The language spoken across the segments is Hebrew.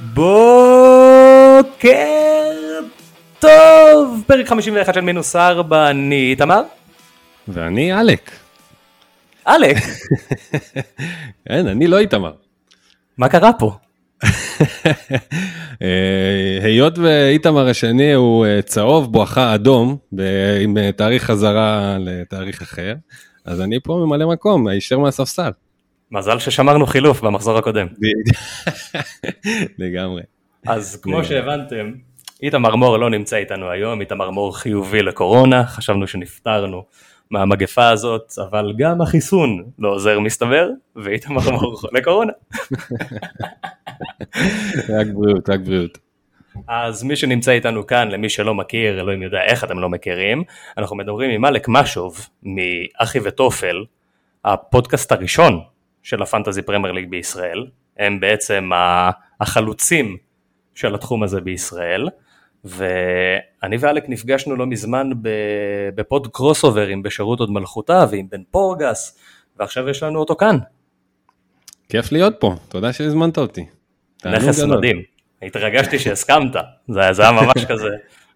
בוקר טוב, פרק 51 של מינוס 4, אני איתמר. ואני עלק. עלק? כן, אני לא איתמר. מה קרה פה? אה, היות ואיתמר השני הוא אה, צהוב בואכה אדום עם אה, תאריך חזרה לתאריך אחר, אז אני פה ממלא מקום, הישר מהספסל. מזל ששמרנו חילוף במחזור הקודם. לגמרי. אז כמו שהבנתם, איתמר מור לא נמצא איתנו היום, איתמר מור חיובי לקורונה, חשבנו שנפטרנו מהמגפה הזאת, אבל גם החיסון לא עוזר מסתבר, ואיתמר מור חולה קורונה. רק בריאות, רק בריאות. אז מי שנמצא איתנו כאן, למי שלא מכיר, אלוהים יודע איך אתם לא מכירים, אנחנו מדברים עם אלק משוב, מאחי וטופל, הפודקאסט הראשון של הפנטזי פרמייר ליג בישראל, הם בעצם החלוצים של התחום הזה בישראל, ואני ואלק נפגשנו לא מזמן בפוד קרוס אוברים בשירות הוד מלכותה ועם בן פורגס, ועכשיו יש לנו אותו כאן. כיף להיות פה, תודה שהזמנת אותי. נכס מדהים, התרגשתי שהסכמת, זה, זה היה ממש כזה,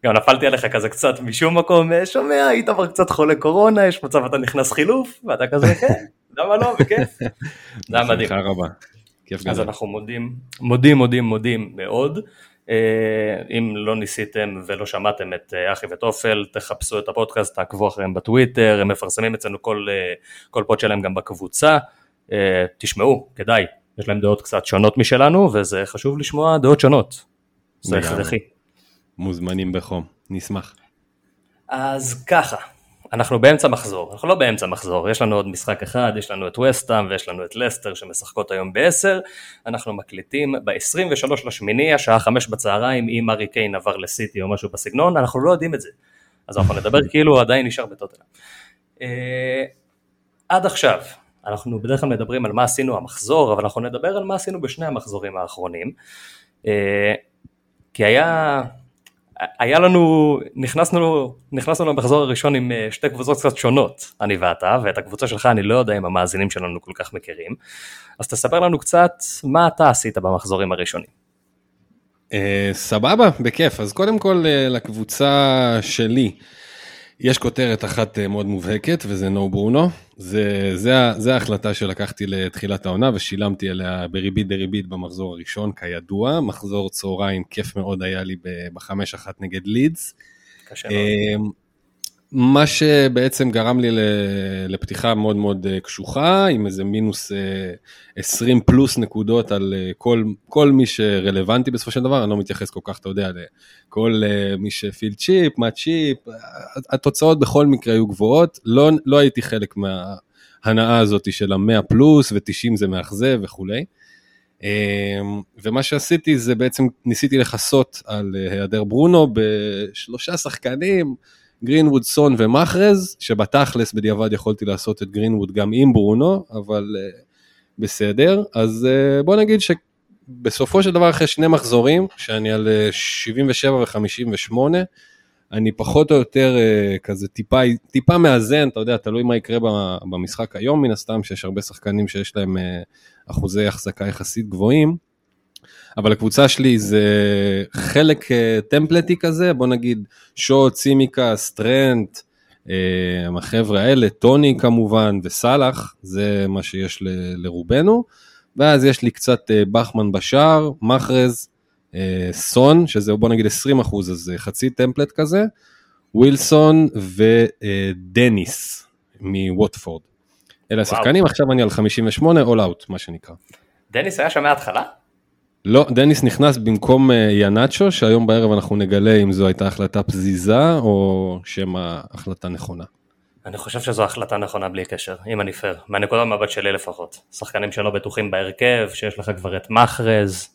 גם נפלתי עליך כזה קצת משום מקום, שומע, היית כבר קצת חולה קורונה, יש מצב אתה נכנס חילוף, ואתה כזה, כן, למה לא, בכיף, זה היה מדהים. רבה. כיף גדול. אז אנחנו מודים, מודים, מודים, מודים מאוד. אה, אם לא ניסיתם ולא שמעתם את אה, אחי וטופל, תחפשו את הפודקאסט, תעקבו אחריהם בטוויטר, הם מפרסמים אצלנו כל, אה, כל פוד שלהם גם בקבוצה. תשמעו, כדאי, יש להם דעות קצת שונות משלנו, וזה חשוב לשמוע דעות שונות. זה הכרחי. מוזמנים בחום, נשמח. אז ככה, אנחנו באמצע מחזור, אנחנו לא באמצע מחזור, יש לנו עוד משחק אחד, יש לנו את וסטאם ויש לנו את לסטר שמשחקות היום ב-10, אנחנו מקליטים ב-23 לשמיני, השעה 5 בצהריים, אם ארי קיין עבר לסיטי או משהו בסגנון, אנחנו לא יודעים את זה, אז אנחנו נדבר כאילו הוא עדיין נשאר בטוטנאם. אה, עד עכשיו, אנחנו בדרך כלל מדברים על מה עשינו המחזור, אבל אנחנו נדבר על מה עשינו בשני המחזורים האחרונים, אה, כי היה... היה לנו, נכנסנו, נכנסנו למחזור הראשון עם אה, שתי קבוצות קצת שונות, אני ואתה, ואת הקבוצה שלך אני לא יודע אם המאזינים שלנו כל כך מכירים, אז תספר לנו קצת מה אתה עשית במחזורים הראשונים. Uh, סבבה, בכיף. אז קודם כל uh, לקבוצה שלי, יש כותרת אחת אה, מאוד מובהקת וזה נו ברונו. זה, זה, זה ההחלטה שלקחתי לתחילת העונה ושילמתי עליה בריבית דריבית במחזור הראשון כידוע. מחזור צהריים כיף מאוד היה לי בחמש אחת נגד לידס. קשה מאוד. מה שבעצם גרם לי לפתיחה מאוד מאוד אה, קשוחה, עם איזה מינוס 20 אה, פלוס נקודות על אה, כל, כל מי שרלוונטי בסופו של דבר, אני לא מתייחס כל כך, אתה יודע, לכל מי שפיל צ'יפ, מה צ'יפ, התוצאות בכל מקרה היו גבוהות, לא, לא הייתי חלק מההנאה הזאת של ה-100 פלוס ו-90 זה מאכזב וכולי. ומה שעשיתי זה בעצם ניסיתי לכסות על היעדר ברונו בשלושה שחקנים. גרינווד, סון ומאחרז, שבתכלס בדיעבד יכולתי לעשות את גרינווד גם עם ברונו, אבל uh, בסדר. אז uh, בוא נגיד שבסופו של דבר אחרי שני מחזורים, שאני על uh, 77 ו-58, אני פחות או יותר uh, כזה טיפה, טיפה מאזן, אתה יודע, תלוי מה יקרה במשחק היום מן הסתם, שיש הרבה שחקנים שיש להם uh, אחוזי החזקה יחסית גבוהים. אבל הקבוצה שלי זה חלק טמפלטי כזה, בוא נגיד שוט, צימיקה, סטרנט, החבר'ה האלה, טוני כמובן וסאלח, זה מה שיש ל- לרובנו. ואז יש לי קצת בחמן בשער, מחרז, סון, שזה בוא נגיד 20 אחוז, אז חצי טמפלט כזה, ווילסון ודניס מווטפורד. אלה השחקנים, עכשיו אני על 58, all out, מה שנקרא. דניס היה שם מההתחלה? לא, דניס נכנס במקום אה, ינאצ'ו, שהיום בערב אנחנו נגלה אם זו הייתה החלטה פזיזה או שמא החלטה נכונה. אני חושב שזו החלטה נכונה בלי קשר, אם אני פייר, מהנקודת מבט שלי לפחות. שחקנים שלא בטוחים בהרכב, שיש לך כבר את מחרז,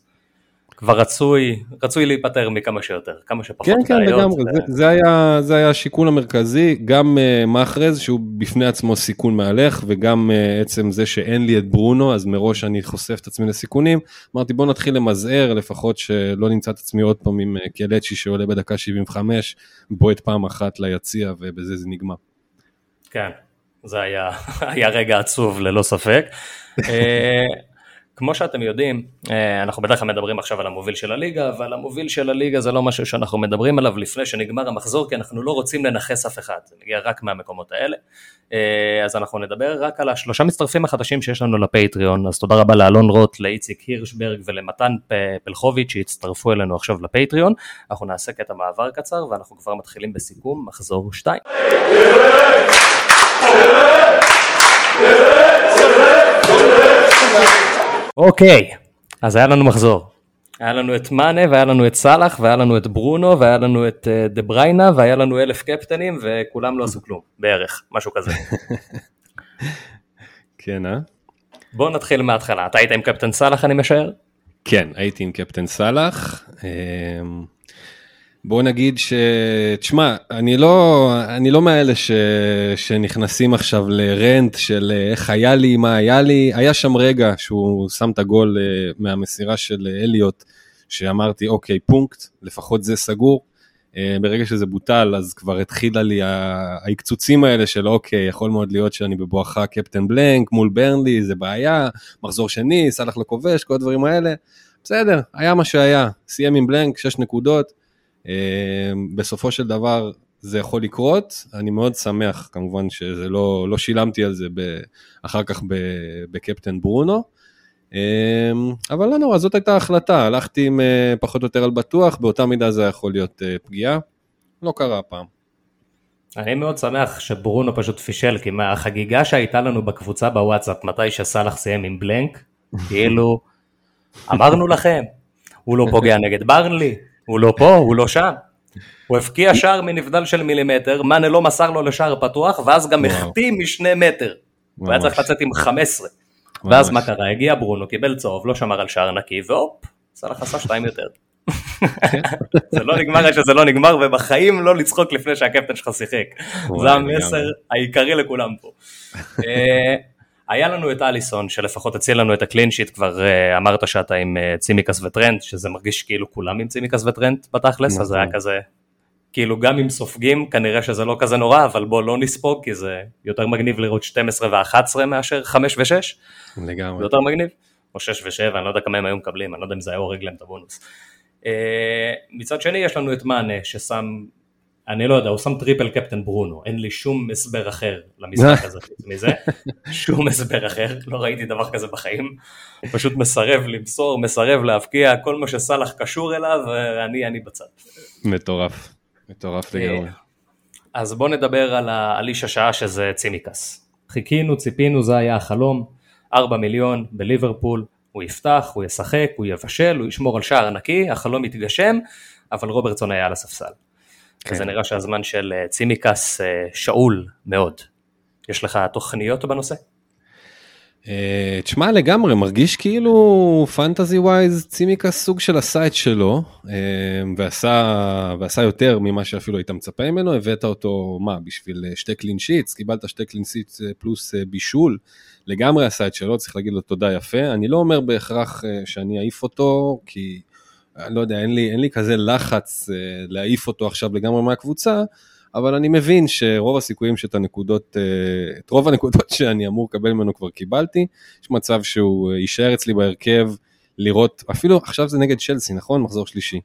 כבר רצוי, רצוי להיפטר מכמה שיותר, כמה שפחות כן, כן, לגמרי. זה, זה, היה, זה היה השיקול המרכזי, גם uh, מחרז שהוא בפני עצמו סיכון מהלך, וגם uh, עצם זה שאין לי את ברונו, אז מראש אני חושף את עצמי לסיכונים. אמרתי בוא נתחיל למזער, לפחות שלא נמצא את עצמי עוד פעם עם uh, קלצ'י שעולה בדקה 75, בועט פעם אחת ליציע ובזה זה נגמר. כן, זה היה, היה רגע עצוב ללא ספק. כמו שאתם יודעים, אה, אנחנו בדרך כלל מדברים עכשיו על המוביל של הליגה, אבל המוביל של הליגה זה לא משהו שאנחנו מדברים עליו לפני שנגמר המחזור, כי אנחנו לא רוצים לנכס אף אחד, זה מגיע רק מהמקומות האלה. אה, אז אנחנו נדבר רק על השלושה מצטרפים החדשים שיש לנו לפטריון, אז תודה רבה לאלון רוט, לאיציק הירשברג ולמתן פלחוביץ' שהצטרפו אלינו עכשיו לפטריון. אנחנו נעשה קטע מעבר קצר ואנחנו כבר מתחילים בסיכום מחזור 2. אוקיי, אז היה לנו מחזור. היה לנו את מאנה והיה לנו את סאלח והיה לנו את ברונו והיה לנו את אה, דה בריינה והיה לנו אלף קפטנים וכולם לא עשו כלום, בערך, משהו כזה. כן, אה? בואו נתחיל מההתחלה, אתה היית עם קפטן סאלח אני משער? כן, הייתי עם קפטן סאלח. בוא נגיד ש... תשמע, אני לא, אני לא מאלה ש... שנכנסים עכשיו לרנט של איך היה לי, מה היה לי. היה שם רגע שהוא שם את הגול אה, מהמסירה של אליוט, שאמרתי, אוקיי, פונקט, לפחות זה סגור. אה, ברגע שזה בוטל, אז כבר התחילה לי ההקצוצים האלה של אוקיי, יכול מאוד להיות שאני בבואכה קפטן בלנק מול ברנלי, זה בעיה, מחזור שני, סאלח לכובש, כל הדברים האלה. בסדר, היה מה שהיה, סיים עם בלנק, 6 נקודות. אמ, בסופו של דבר זה יכול לקרות, אני מאוד שמח כמובן שזה לא, לא שילמתי על זה ב, אחר כך בקפטן ברונו, אמ, אבל לא נורא, זאת הייתה ההחלטה, הלכתי עם אה, פחות או יותר על בטוח, באותה מידה זה יכול להיות אה, פגיעה, לא קרה הפעם. אני מאוד שמח שברונו פשוט פישל, כי מהחגיגה שהייתה לנו בקבוצה בוואטסאפ, מתי שסאלח סיים עם בלנק, כאילו, אמרנו לכם, הוא לא פוגע נגד ברנלי, הוא לא פה, הוא לא שם. הוא הבקיע שער מנבדל של מילימטר, מאנה לא מסר לו לשער פתוח, ואז גם החטיא משני מטר. הוא היה צריך לצאת עם 15. ואז מה קרה? הגיע ברונו, קיבל צהוב, לא שמר על שער נקי, והופ, סלאח עשה שתיים יותר. זה לא נגמר שזה לא נגמר, ובחיים לא לצחוק לפני שהקפטן שלך שיחק. זה המסר העיקרי לכולם פה. היה לנו את אליסון, שלפחות הציל לנו את ה clean sheet, כבר אה, אמרת שאתה עם uh, צימקס וטרנט, שזה מרגיש כאילו כולם עם צימקס וטרנט בתכלס, אז זה היה נכון. כזה, כאילו גם אם סופגים, כנראה שזה לא כזה נורא, אבל בוא לא נספוג, כי זה יותר מגניב לראות 12 ו-11 מאשר 5 ו-6. לגמרי. זה יותר מגניב. או 6 ו-7, אני לא יודע כמה הם היו מקבלים, אני לא יודע אם זה היה הורג להם את הבונוס. אה, מצד שני יש לנו את מאנה ששם אני לא יודע, הוא שם triple captain ברונו, אין לי שום הסבר אחר למשחק הזה מזה, שום הסבר אחר, לא ראיתי דבר כזה בחיים, פשוט מסרב למסור, מסרב להבקיע, כל מה שסאלח קשור אליו, אני, אני בצד. מטורף, מטורף לגמרי. אז בואו נדבר על, על איש השעה שזה צימקס. חיכינו, ציפינו, זה היה החלום, 4 מיליון בליברפול, הוא יפתח, הוא ישחק, הוא יבשל, הוא ישמור על שער נקי, החלום יתגשם, אבל רוברטסון היה על הספסל. כן. וזה נראה שהזמן של אה, צימקס אה, שאול מאוד. יש לך תוכניות בנושא? אה, תשמע לגמרי מרגיש כאילו fantasy wise צימקס סוג של עשה את שלו ועשה ועשה יותר ממה שאפילו היית מצפה ממנו הבאת אותו מה בשביל שתי clean sheets קיבלת שתי clean sheets פלוס בישול לגמרי עשה את שלו צריך להגיד לו תודה יפה אני לא אומר בהכרח שאני אעיף אותו כי אני לא יודע, אין לי, אין לי כזה לחץ אה, להעיף אותו עכשיו לגמרי מהקבוצה, אבל אני מבין שרוב הסיכויים שאת הנקודות, אה, את רוב הנקודות שאני אמור לקבל ממנו כבר קיבלתי, יש מצב שהוא אה, יישאר אצלי בהרכב, לראות, אפילו עכשיו זה נגד צ'לסי, נכון? מחזור שלישי.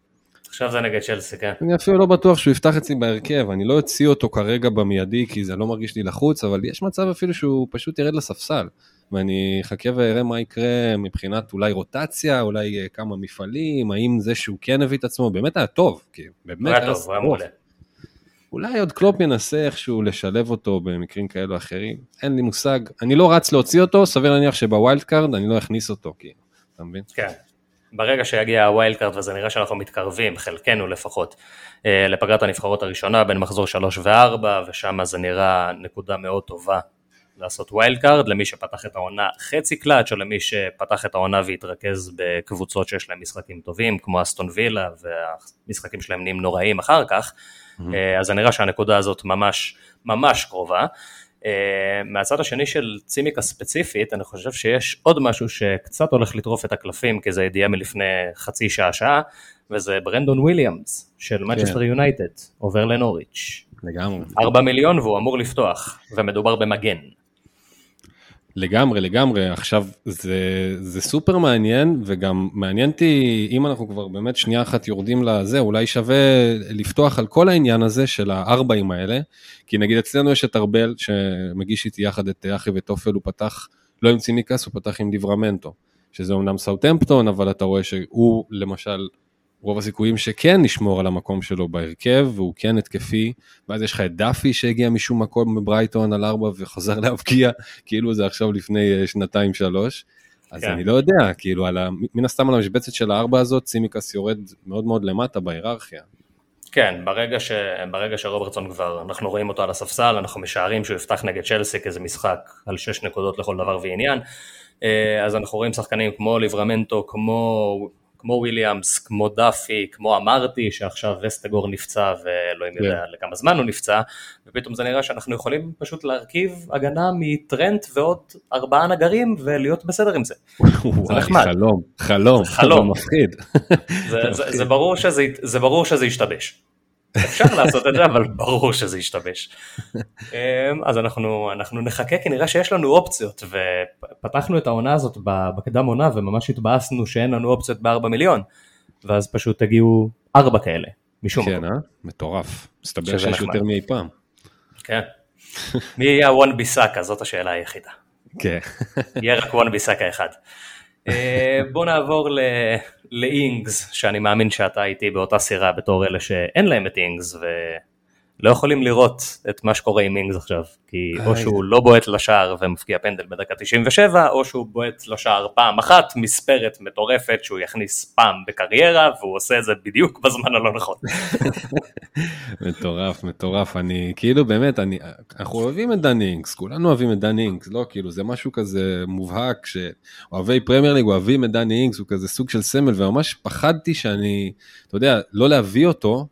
עכשיו זה נגד צ'לסי, כן. אני אפילו לא בטוח שהוא יפתח אצלי בהרכב, אני לא אוציא אותו כרגע במיידי כי זה לא מרגיש לי לחוץ, אבל יש מצב אפילו שהוא פשוט ירד לספסל. ואני אחכה ואראה מה יקרה מבחינת אולי רוטציה, אולי אה, כמה מפעלים, האם זה שהוא כן הביא את עצמו באמת היה טוב, כי באמת היה טוב, היה מעולה. אולי עוד קלופ ינסה איכשהו לשלב אותו במקרים כאלו אחרים, אין לי מושג, אני לא רץ להוציא אותו, סביר להניח שב wild card אני לא אכניס אותו, כי, אתה מבין? כן, ברגע שיגיע ה wild card וזה נראה שאנחנו מתקרבים, חלקנו לפחות, אה, לפגרת הנבחרות הראשונה בין מחזור 3 ו-4, ושם זה נראה נקודה מאוד טובה לעשות wild card למי שפתח את העונה חצי קלאץ' או למי שפתח את העונה והתרכז בקבוצות שיש להם משחקים טובים כמו אסטון וילה והמשחקים שלהם נהיים נוראים אחר כך mm-hmm. אז זה נראה שהנקודה הזאת ממש ממש קרובה. אה, מהצד השני של צימיקה ספציפית אני חושב שיש עוד משהו שקצת הולך לטרוף את הקלפים כי זה ידיעה מלפני חצי שעה שעה וזה ברנדון וויליאמס של מנצ'סטר כן. יונייטד עובר לנוריץ'. לגמרי. 4 מיליון והוא אמור לפתוח ומדובר במגן. לגמרי, לגמרי. עכשיו, זה, זה סופר מעניין, וגם מעניין אותי, אם אנחנו כבר באמת שנייה אחת יורדים לזה, אולי שווה לפתוח על כל העניין הזה של הארבעים האלה, כי נגיד אצלנו יש את ארבל, שמגיש איתי יחד את אחי וטופל, הוא פתח, לא עם צימקס, הוא פתח עם ליברמנטו, שזה אמנם סאוטהמפטון, אבל אתה רואה שהוא, למשל, רוב הסיכויים שכן נשמור על המקום שלו בהרכב, והוא כן התקפי, ואז יש לך את דאפי שהגיע משום מקום בברייטון על ארבע וחוזר להבקיע, כאילו זה עכשיו לפני אה, שנתיים שלוש. אז כן. אני לא יודע, כאילו, על ה... מן הסתם על המשבצת של הארבע הזאת, סימיקס יורד מאוד מאוד למטה בהיררכיה. כן, ברגע, ש... ברגע שרוברטסון כבר, אנחנו רואים אותו על הספסל, אנחנו משערים שהוא יפתח נגד צ'לסי כאיזה משחק על שש נקודות לכל דבר ועניין, אה, אז אנחנו רואים שחקנים כמו ליברמנטו, כמו כמו וויליאמס, כמו דאפי, כמו אמרתי, שעכשיו וסטגור נפצע ואלוהים yeah. יודע כן. לכמה זמן הוא נפצע, ופתאום זה נראה שאנחנו יכולים פשוט להרכיב הגנה מטרנט ועוד ארבעה נגרים ולהיות בסדר עם זה. זה נחמד. חלום, חלום, חלום, מפחיד. זה, זה, זה, ברור שזה, זה ברור שזה ישתבש. אפשר לעשות את זה, אבל ברור שזה ישתבש. אמ, אז אנחנו, אנחנו נחכה כי נראה שיש לנו אופציות, ופתחנו את העונה הזאת בקדם עונה וממש התבאסנו שאין לנו אופציות בארבע מיליון, ואז פשוט הגיעו ארבע כאלה, משום כן, מקום. אה? מטורף. מסתבר שיש יותר מאי פעם. כן. מי יהיה הוואן ביסאקה? זאת השאלה היחידה. כן. יהיה רק וואן ביסאקה אחד. אה, בוא נעבור לאינגס, שאני מאמין שאתה איתי באותה סירה בתור אלה שאין להם את אינגס ולא יכולים לראות את מה שקורה עם אינגס עכשיו, כי או שהוא לא בועט לשער ומפקיע פנדל בדקה 97, או שהוא בועט לשער פעם אחת, מספרת מטורפת שהוא יכניס פעם בקריירה, והוא עושה את זה בדיוק בזמן הלא נכון. מטורף, מטורף, אני כאילו באמת, אני, אנחנו אוהבים את דן אינגס, כולנו אוהבים את דן אינגס, לא כאילו זה משהו כזה מובהק, שאוהבי פרמייר ליג אוהבים את דן אינגס, הוא כזה סוג של סמל, וממש פחדתי שאני, אתה יודע, לא להביא אותו, אה,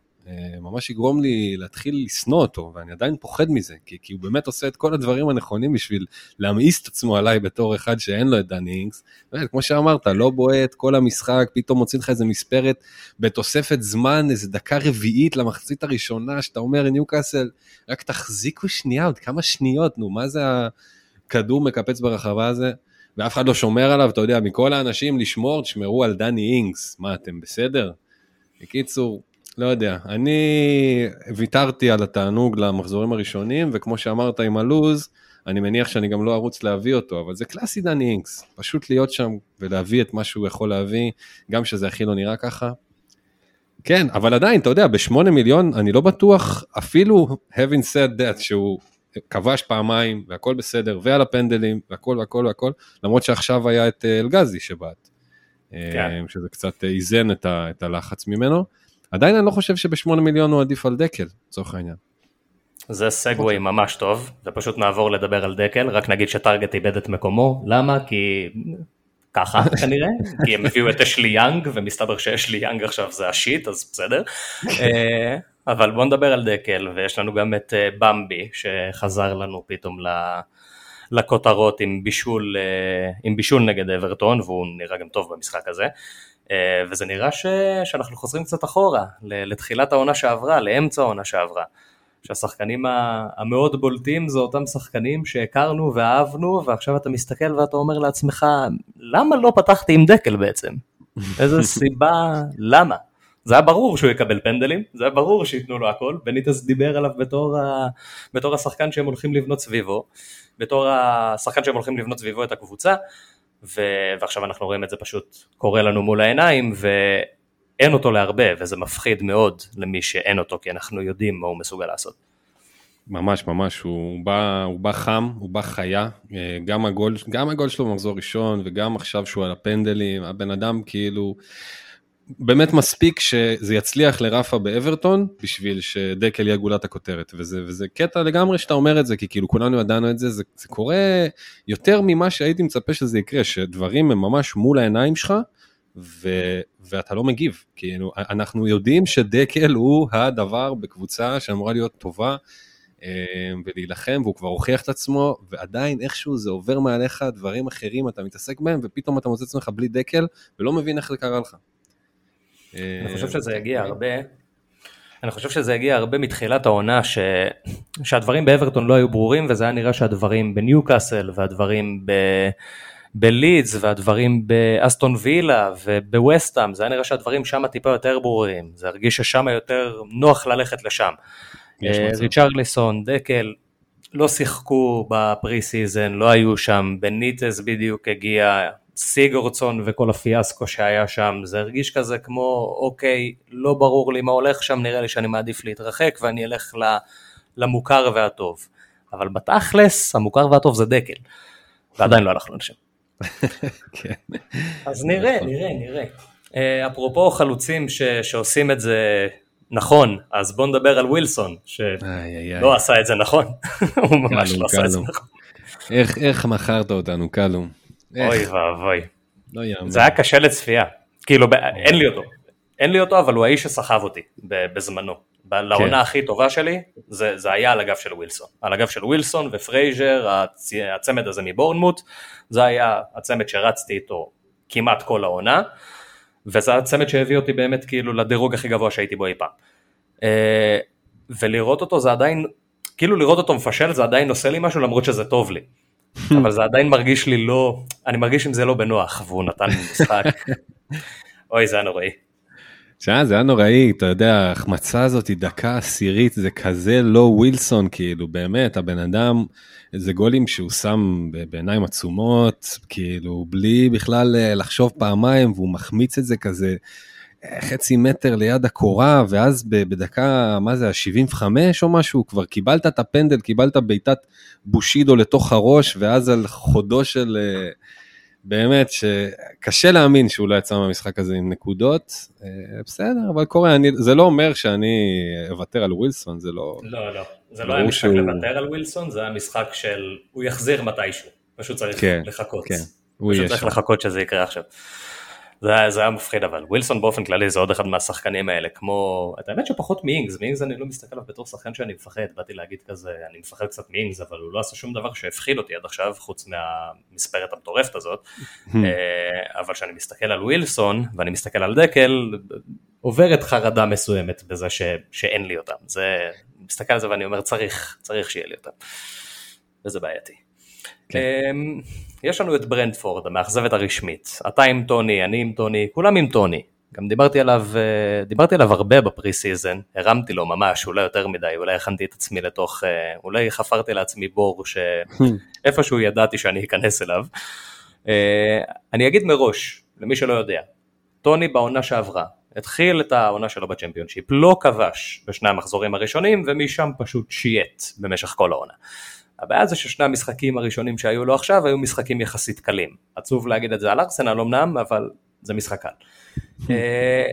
ממש יגרום לי להתחיל לשנוא אותו, ואני עדיין פוחד מזה, כי, כי הוא באמת עושה את כל הדברים הנכונים בשביל להמאיס את עצמו עליי בתור אחד שאין לו את דני אינגס. כמו שאמרת, לא בועט כל המשחק, פתאום מוציא לך איזה מספרת בתוספת זמן, איזה דקה רביעית למחצית הראשונה, שאתה אומר, ניוקאסל, רק תחזיקו שנייה, עוד כמה שניות, נו, מה זה הכדור מקפץ ברחבה הזה? ואף אחד לא שומר עליו, אתה יודע, מכל האנשים לשמור, תשמרו על דני אינגס, מה, אתם בסדר? בקיצור, לא יודע, אני ויתרתי על התענוג למחזורים הראשונים, וכמו שאמרת עם הלוז, אני מניח שאני גם לא ארוץ להביא אותו, אבל זה קלאסי דני אינקס, פשוט להיות שם ולהביא את מה שהוא יכול להביא, גם שזה הכי לא נראה ככה. כן, אבל עדיין, אתה יודע, בשמונה מיליון אני לא בטוח, אפילו having said that, שהוא כבש פעמיים והכל בסדר, ועל הפנדלים והכל והכל והכל, למרות שעכשיו היה את אה, אלגזי שבעט, כן. אה, שזה קצת איזן את, ה, את הלחץ ממנו. עדיין אני לא חושב שבשמונה מיליון הוא עדיף על דקל, לצורך העניין. זה סגווי ממש טוב, ופשוט נעבור לדבר על דקל, רק נגיד שטארגט איבד את מקומו, למה? כי ככה כנראה, כי הם הביאו את אשלי יאנג, ומסתבר שאשלי יאנג עכשיו זה השיט, אז בסדר. אה, אבל בוא נדבר על דקל, ויש לנו גם את אה, במבי, שחזר לנו פתאום לכותרות עם בישול, אה, עם בישול נגד אברטון, והוא נראה גם טוב במשחק הזה. אה, וזה נראה ש... שאנחנו חוזרים קצת אחורה, לתחילת העונה שעברה, לאמצע העונה שעברה. שהשחקנים המאוד בולטים זה אותם שחקנים שהכרנו ואהבנו, ועכשיו אתה מסתכל ואתה אומר לעצמך, למה לא פתחתי עם דקל בעצם? איזה סיבה, למה? זה היה ברור שהוא יקבל פנדלים, זה היה ברור שייתנו לו הכל, בניטס דיבר עליו בתור, ה... בתור השחקן שהם הולכים לבנות סביבו, בתור השחקן שהם הולכים לבנות סביבו את הקבוצה, ו... ועכשיו אנחנו רואים את זה פשוט קורה לנו מול העיניים, ואין אותו להרבה, וזה מפחיד מאוד למי שאין אותו, כי אנחנו יודעים מה הוא מסוגל לעשות. ממש ממש, הוא בא, הוא בא חם, הוא בא חיה, אה, גם הגול, גם הגול שלו במחזור ראשון וגם עכשיו שהוא על הפנדלים, הבן אדם כאילו, באמת מספיק שזה יצליח לרפה באברטון בשביל שדקל יהיה גולת הכותרת וזה, וזה קטע לגמרי שאתה אומר את זה כי כאילו כולנו ידענו את זה, זה, זה קורה יותר ממה שהייתי מצפה שזה יקרה שדברים הם ממש מול העיניים שלך ו, ואתה לא מגיב כאילו אנחנו יודעים שדקל הוא הדבר בקבוצה שאמורה להיות טובה אה, ולהילחם והוא כבר הוכיח את עצמו ועדיין איכשהו זה עובר מעליך דברים אחרים אתה מתעסק בהם ופתאום אתה מוצא עצמך בלי דקל ולא מבין איך זה קרה לך. אני חושב שזה יגיע הרבה, אני חושב שזה הגיע הרבה מתחילת העונה ש... שהדברים באברטון לא היו ברורים וזה היה נראה שהדברים בניוקאסל והדברים ב... בלידס והדברים באסטון וילה ובווסטאם זה היה נראה שהדברים שם טיפה יותר ברורים. זה הרגיש ששם יותר נוח ללכת לשם. ריצ'רליסון דקל לא שיחקו ב pre-season לא היו שם. בניטס בדיוק הגיע סיגורצון וכל הפיאסקו שהיה שם, זה הרגיש כזה כמו, אוקיי, לא ברור לי מה הולך שם, נראה לי שאני מעדיף להתרחק ואני אלך למוכר והטוב. אבל בתכלס, המוכר והטוב זה דקל, ועדיין לא הלכנו לשם. כן. אז נראה, נכון. נראה, נראה. אה, אפרופו חלוצים ש, שעושים את זה נכון, אז בוא נדבר על ווילסון, שלא עשה את זה נכון, הוא ממש לא עשה את זה נכון. איך מכרת אותנו, קלום? אוי ואבוי. לא יאמן. זה היה קשה לצפייה. כאילו, אין לי אותו. אין לי אותו, אבל הוא האיש שסחב אותי בזמנו. לעונה כן. הכי טובה שלי, זה, זה היה על הגב של ווילסון. על הגב של ווילסון ופרייזר, הצ... הצמד הזה מבורנמוט, זה היה הצמד שרצתי איתו כמעט כל העונה, וזה הצמד שהביא אותי באמת כאילו לדירוג הכי גבוה שהייתי בו אי פעם. אה, ולראות אותו זה עדיין, כאילו לראות אותו מפשל זה עדיין עושה לי משהו למרות שזה טוב לי. אבל זה עדיין מרגיש לי לא, אני מרגיש עם זה לא בנוח, והוא נתן לי משחק. אוי, זה היה נוראי. שעה, זה היה נוראי, אתה יודע, ההחמצה הזאת היא דקה עשירית, זה כזה לא ווילסון, כאילו, באמת, הבן אדם, זה גולים שהוא שם בעיניים עצומות, כאילו, בלי בכלל אה, לחשוב פעמיים, והוא מחמיץ את זה כזה חצי מטר ליד הקורה, ואז בדקה, מה זה, ה-75 או משהו, כבר קיבלת את הפנדל, קיבלת בעיטת בושידו לתוך הראש, ואז על חודו של... אה, באמת שקשה להאמין שהוא לא יצא מהמשחק הזה עם נקודות, אה, בסדר, אבל קורה, אני, זה לא אומר שאני אוותר על ווילסון, זה לא... לא, לא, זה לא היה משחק שהוא... לוותר על ווילסון, זה היה משחק של הוא יחזיר מתישהו, פשוט צריך כן, לחכות. כן, פשוט צריך לחכות שזה יקרה עכשיו. זה, זה היה מפחיד אבל ווילסון באופן כללי זה עוד אחד מהשחקנים האלה כמו את האמת שפחות מאינגס מאינגס אני לא מסתכל עליו בתור שחקן שאני מפחד באתי להגיד כזה אני מפחד קצת מאינגס אבל הוא לא עשה שום דבר שהפחיד אותי עד עכשיו חוץ מהמספרת המטורפת הזאת hmm. אה, אבל כשאני מסתכל על ווילסון ואני מסתכל על דקל עוברת חרדה מסוימת בזה ש, שאין לי אותם זה מסתכל על זה ואני אומר צריך צריך שיהיה לי אותם וזה בעייתי. כן. יש לנו את ברנטפורד, המאכזבת הרשמית. אתה עם טוני, אני עם טוני, כולם עם טוני. גם דיברתי עליו, אה, דיברתי עליו הרבה ב pre-season, הרמתי לו ממש, אולי יותר מדי, אולי הכנתי את עצמי לתוך, אה, אולי חפרתי לעצמי בור שאיפשהו ידעתי שאני אכנס אליו. אה, אני אגיד מראש, למי שלא יודע, טוני בעונה שעברה, התחיל את העונה שלו בצ'מפיונשיפ, לא כבש בשני המחזורים הראשונים, ומשם פשוט שייט במשך כל העונה. הבעיה זה ששני המשחקים הראשונים שהיו לו עכשיו היו משחקים יחסית קלים. עצוב להגיד את זה על ארסנל אמנם, אבל זה משחק קל. אה,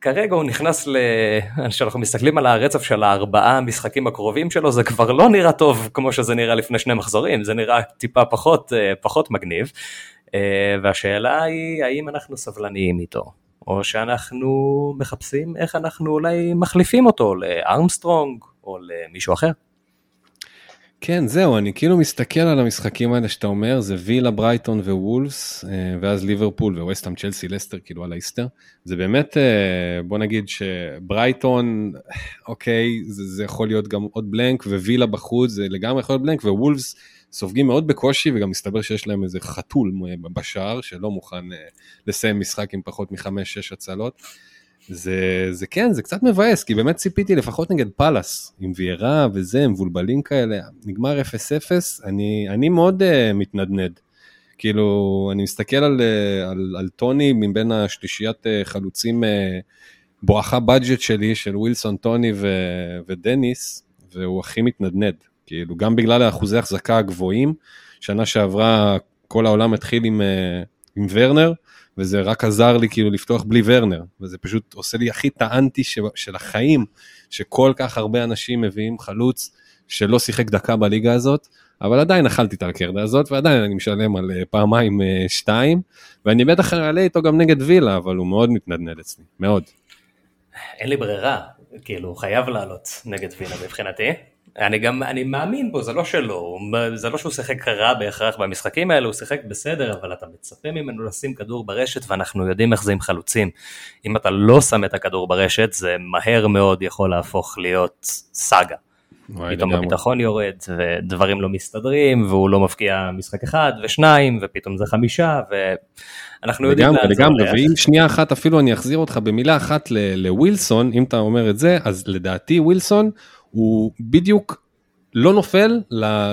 כרגע הוא נכנס ל... כשאנחנו מסתכלים על הרצף של הארבעה המשחקים הקרובים שלו, זה כבר לא נראה טוב כמו שזה נראה לפני שני מחזורים, זה נראה טיפה פחות, אה, פחות מגניב. אה, והשאלה היא, האם אנחנו סבלניים איתו? או שאנחנו מחפשים איך אנחנו אולי מחליפים אותו לארמסטרונג או למישהו אחר? כן, זהו, אני כאילו מסתכל על המשחקים האלה שאתה אומר, זה וילה, ברייטון ווולפס, אה, ואז ליברפול וווסטאם, צ'לסי, לסטר, כאילו על האיסטר. זה באמת, אה, בוא נגיד שברייטון, אוקיי, זה, זה יכול להיות גם עוד blank, ווילה בחוץ, זה לגמרי יכול להיות blank, ווולפס סופגים מאוד בקושי, וגם מסתבר שיש להם איזה חתול בשער, שלא מוכן אה, לסיים משחק עם פחות מחמש-שש הצלות. זה, זה כן, זה קצת מבאס, כי באמת ציפיתי לפחות נגד פאלאס, עם ויירה וזה, מבולבלים כאלה, נגמר 0-0, אני, אני מאוד uh, מתנדנד. כאילו, אני מסתכל על, uh, על, על טוני מבין השלישיית uh, חלוצים uh, בואכה בדג'ט שלי, של ווילסון, טוני ו, ודניס, והוא הכי מתנדנד. כאילו, גם בגלל האחוזי החזקה הגבוהים, שנה שעברה כל העולם התחיל עם, uh, עם ורנר, וזה רק עזר לי כאילו לפתוח בלי ורנר, וזה פשוט עושה לי הכי את האנטי של החיים, שכל כך הרבה אנשים מביאים חלוץ שלא שיחק דקה בליגה הזאת, אבל עדיין אכלתי את הקרדה הזאת, ועדיין אני משלם על אה, פעמיים אה, שתיים, ואני בטח אעלה איתו גם נגד וילה, אבל הוא מאוד מתנדנד אצלי, מאוד. אין לי ברירה, כאילו, חייב לעלות נגד וילה מבחינתי. אני גם, אני מאמין בו, זה לא שלא, זה לא שהוא שיחק רע בהכרח במשחקים האלה, הוא שיחק בסדר, אבל אתה מצפה ממנו לשים כדור ברשת, ואנחנו יודעים איך זה עם חלוצים. אם אתה לא שם את הכדור ברשת, זה מהר מאוד יכול להפוך להיות סאגה. פתאום הביטחון יורד, ודברים לא מסתדרים, והוא לא מפקיע משחק אחד ושניים, ופתאום זה חמישה, ואנחנו יודעים לאן זה לגמרי, ואם שנייה אחת אפילו אני אחזיר אותך במילה אחת לווילסון, אם אתה אומר את זה, אז לדעתי ווילסון, הוא בדיוק לא נופל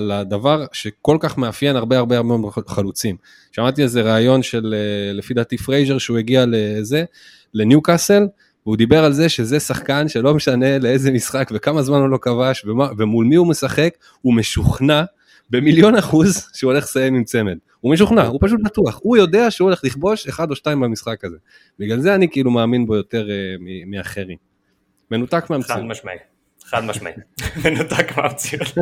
לדבר שכל כך מאפיין הרבה הרבה הרבה חלוצים. שמעתי איזה ראיון של אה, לפי דעתי פרייזר שהוא הגיע לזה, לניו קאסל, והוא דיבר על זה שזה שחקן שלא משנה לאיזה משחק וכמה זמן הוא לא כבש ומה, ומול מי הוא משחק, הוא משוכנע במיליון אחוז שהוא הולך לסיים עם צמד. הוא משוכנע, הוא פשוט בטוח, הוא יודע שהוא הולך לכבוש אחד או שתיים במשחק הזה. בגלל זה אני כאילו מאמין בו יותר אה, מאחרים. מנותק מהמציאות. חד משמעי. חד משמעי, מנותק מהמציאות.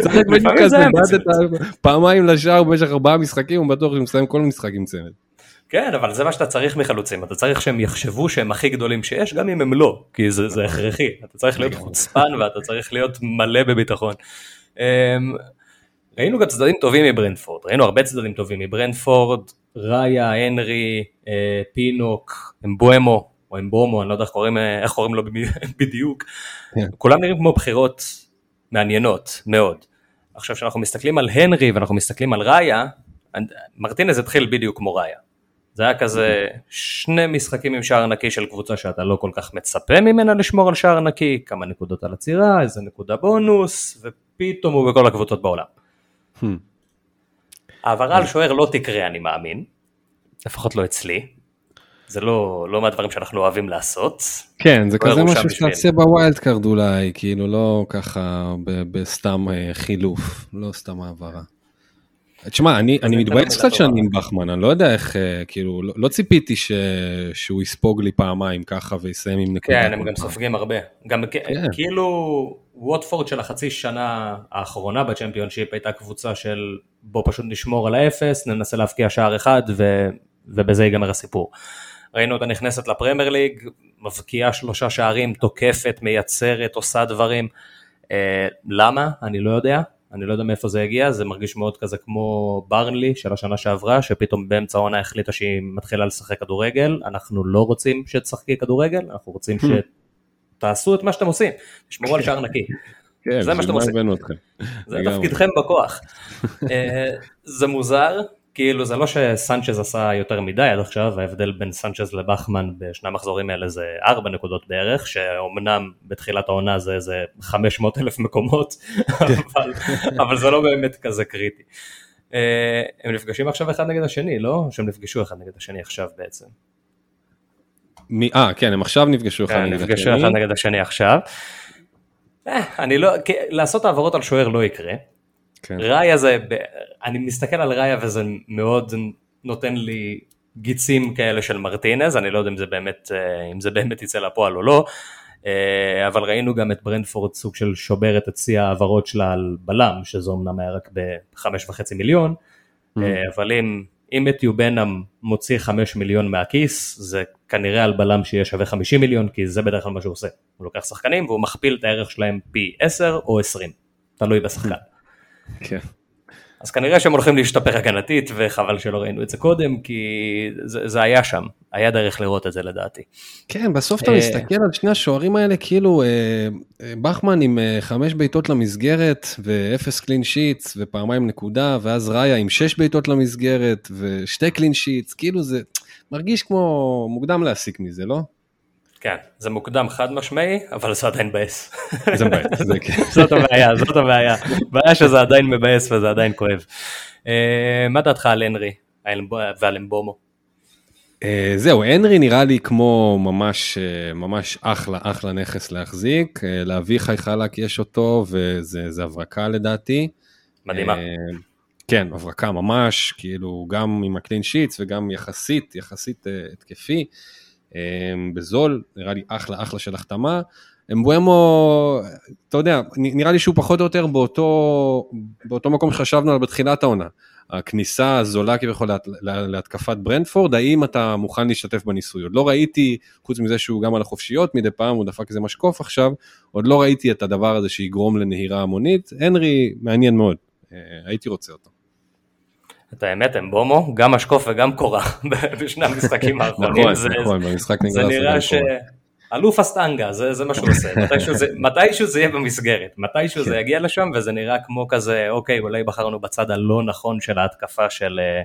צריך בדיוק כזה, פעמיים לשער במשך ארבעה משחקים, הוא בטוח שהוא מסיים כל משחק עם צמד. כן, אבל זה מה שאתה צריך מחלוצים, אתה צריך שהם יחשבו שהם הכי גדולים שיש, גם אם הם לא, כי זה, זה הכרחי, אתה צריך להיות חוצפן ואתה צריך להיות מלא בביטחון. אמ, ראינו גם צדדים טובים מברנפורד, ראינו הרבה צדדים טובים מברנפורד, ראיה, הנרי, אה, פינוק, אמבואמו, או אמבומו, אני לא יודע איך קוראים, איך קוראים לו בדיוק, כן. כולם נראים כמו בחירות מעניינות מאוד. עכשיו כשאנחנו מסתכלים על הנרי ואנחנו מסתכלים על ראיה, מרטינז התחיל בדיוק כמו ראיה. זה היה כזה שני משחקים עם שער נקי של קבוצה שאתה לא כל כך מצפה ממנה לשמור על שער נקי, כמה נקודות על עצירה, איזה נקודה בונוס, ופתאום הוא בכל הקבוצות בעולם. Hmm. העברה על שוער לא תקרה אני מאמין, לפחות לא אצלי, זה לא, לא מהדברים שאנחנו אוהבים לעשות. כן, זה לא כזה משהו שתעשה ב wildcard אולי, כאילו לא ככה בסתם אה, חילוף, לא סתם העברה. תשמע, אני, אני מתבאס קצת שאני עם בכמן, אני לא יודע איך, אה, כאילו, לא, לא ציפיתי ש, שהוא יספוג לי פעמיים ככה ויסיים עם נקודה. כן, הם גם סופגים הרבה. גם כן. כאילו, ווטפורד של החצי שנה האחרונה בצ'מפיונשיפ הייתה קבוצה של בוא פשוט נשמור על האפס, ננסה להבקיע שער אחד ו, ובזה ייגמר הסיפור. ראינו אותה נכנסת לפרמייר ליג, מבקיעה שלושה שערים, תוקפת, מייצרת, עושה דברים. אה, למה? אני לא יודע. אני לא יודע מאיפה זה הגיע, זה מרגיש מאוד כזה כמו ברנלי של השנה שעברה, שפתאום באמצע העונה החליטה שהיא מתחילה לשחק כדורגל, אנחנו לא רוצים שתשחקי כדורגל, אנחנו רוצים hmm. שתעשו את מה שאתם עושים, תשמרו על שער נקי. כן, זה מה שאתם עושים. זה תפקידכם בכוח. אה, זה מוזר, כאילו זה לא שסנצ'ז עשה יותר מדי עד עכשיו, ההבדל בין סנצ'ז לבחמן בשני המחזורים האלה זה ארבע נקודות בערך, שאומנם בתחילת העונה זה איזה 500 אלף מקומות, אבל, אבל זה לא באמת כזה קריטי. אה, הם נפגשים עכשיו אחד נגד השני, לא? שהם נפגשו אחד נגד השני עכשיו בעצם. אה, כן, הם עכשיו נפגשו אחד כן, נגד השני. נפגשו אחד נגד השני עכשיו. אה, אני לא, לעשות העברות על שוער לא יקרה. כן. ראיה זה, אני מסתכל על ראיה וזה מאוד נותן לי גיצים כאלה של מרטינז, אני לא יודע אם זה באמת, אה, אם זה באמת יצא לפועל או לא, אה, אבל ראינו גם את ברנדפורד סוג של שוברת את שיא ההעברות שלה על בלם, שזה אמנם היה רק בחמש וחצי מיליון, mm. אה, אבל אם, אם מתיו בנאם מוציא חמש מיליון מהכיס, זה כנראה על בלם שיהיה שווה חמישים מיליון, כי זה בדרך כלל מה שהוא עושה. הוא לוקח שחקנים והוא מכפיל את הערך שלהם פי עשר או עשרים, תלוי בשחקן. כן. אז כנראה שהם הולכים להשתפר הגנתית וחבל שלא ראינו את זה קודם כי זה, זה היה שם, היה דרך לראות את זה לדעתי. כן, בסוף אתה אה, מסתכל על שני השוערים האלה כאילו אה, אה, בחמן עם חמש בעיטות למסגרת ואפס קלין שיטס ופעמיים נקודה ואז ראיה עם שש בעיטות למסגרת ושתי קלין שיטס, כאילו זה מרגיש כמו מוקדם להסיק מזה, לא? כן, זה מוקדם חד משמעי, אבל זה עדיין מבאס. זה מבאס, זה כן. זאת הבעיה, זאת הבעיה. הבעיה שזה עדיין מבאס וזה עדיין כואב. אה, מה דעתך על הנרי ועל אמבומו? אה, זהו, הנרי נראה לי כמו ממש, אה, ממש אחלה, אחלה נכס להחזיק. להביא חי חלק יש אותו, וזה הברקה לדעתי. מדהימה. כן, הברקה ממש, כאילו גם עם הקלין שיטס וגם יחסית, יחסית התקפי. אמ, בזול, נראה לי אחלה אחלה של החתמה. אמבואמו, אתה יודע, נראה לי שהוא פחות או יותר באותו, באותו מקום שחשבנו עליו בתחילת העונה. הכניסה הזולה כביכול לה, להתקפת ברנדפורד, האם אתה מוכן להשתתף בניסוי? עוד לא ראיתי, חוץ מזה שהוא גם על החופשיות מדי פעם, הוא דפק איזה משקוף עכשיו, עוד לא ראיתי את הדבר הזה שיגרום לנהירה המונית. הנרי מעניין מאוד, אה, הייתי רוצה אותו. את האמת, הם בומו, גם משקוף וגם קורה בשני המשחקים האחרונים. נכון, נכון, במשחק נגד זה נראה ש... אלוף הסטנגה, זה, זה מה שהוא עושה, מתישהו זה, מתישהו זה יהיה במסגרת, מתישהו זה כן. יגיע לשם וזה נראה כמו כזה, אוקיי, אולי בחרנו בצד הלא נכון של ההתקפה של, אה,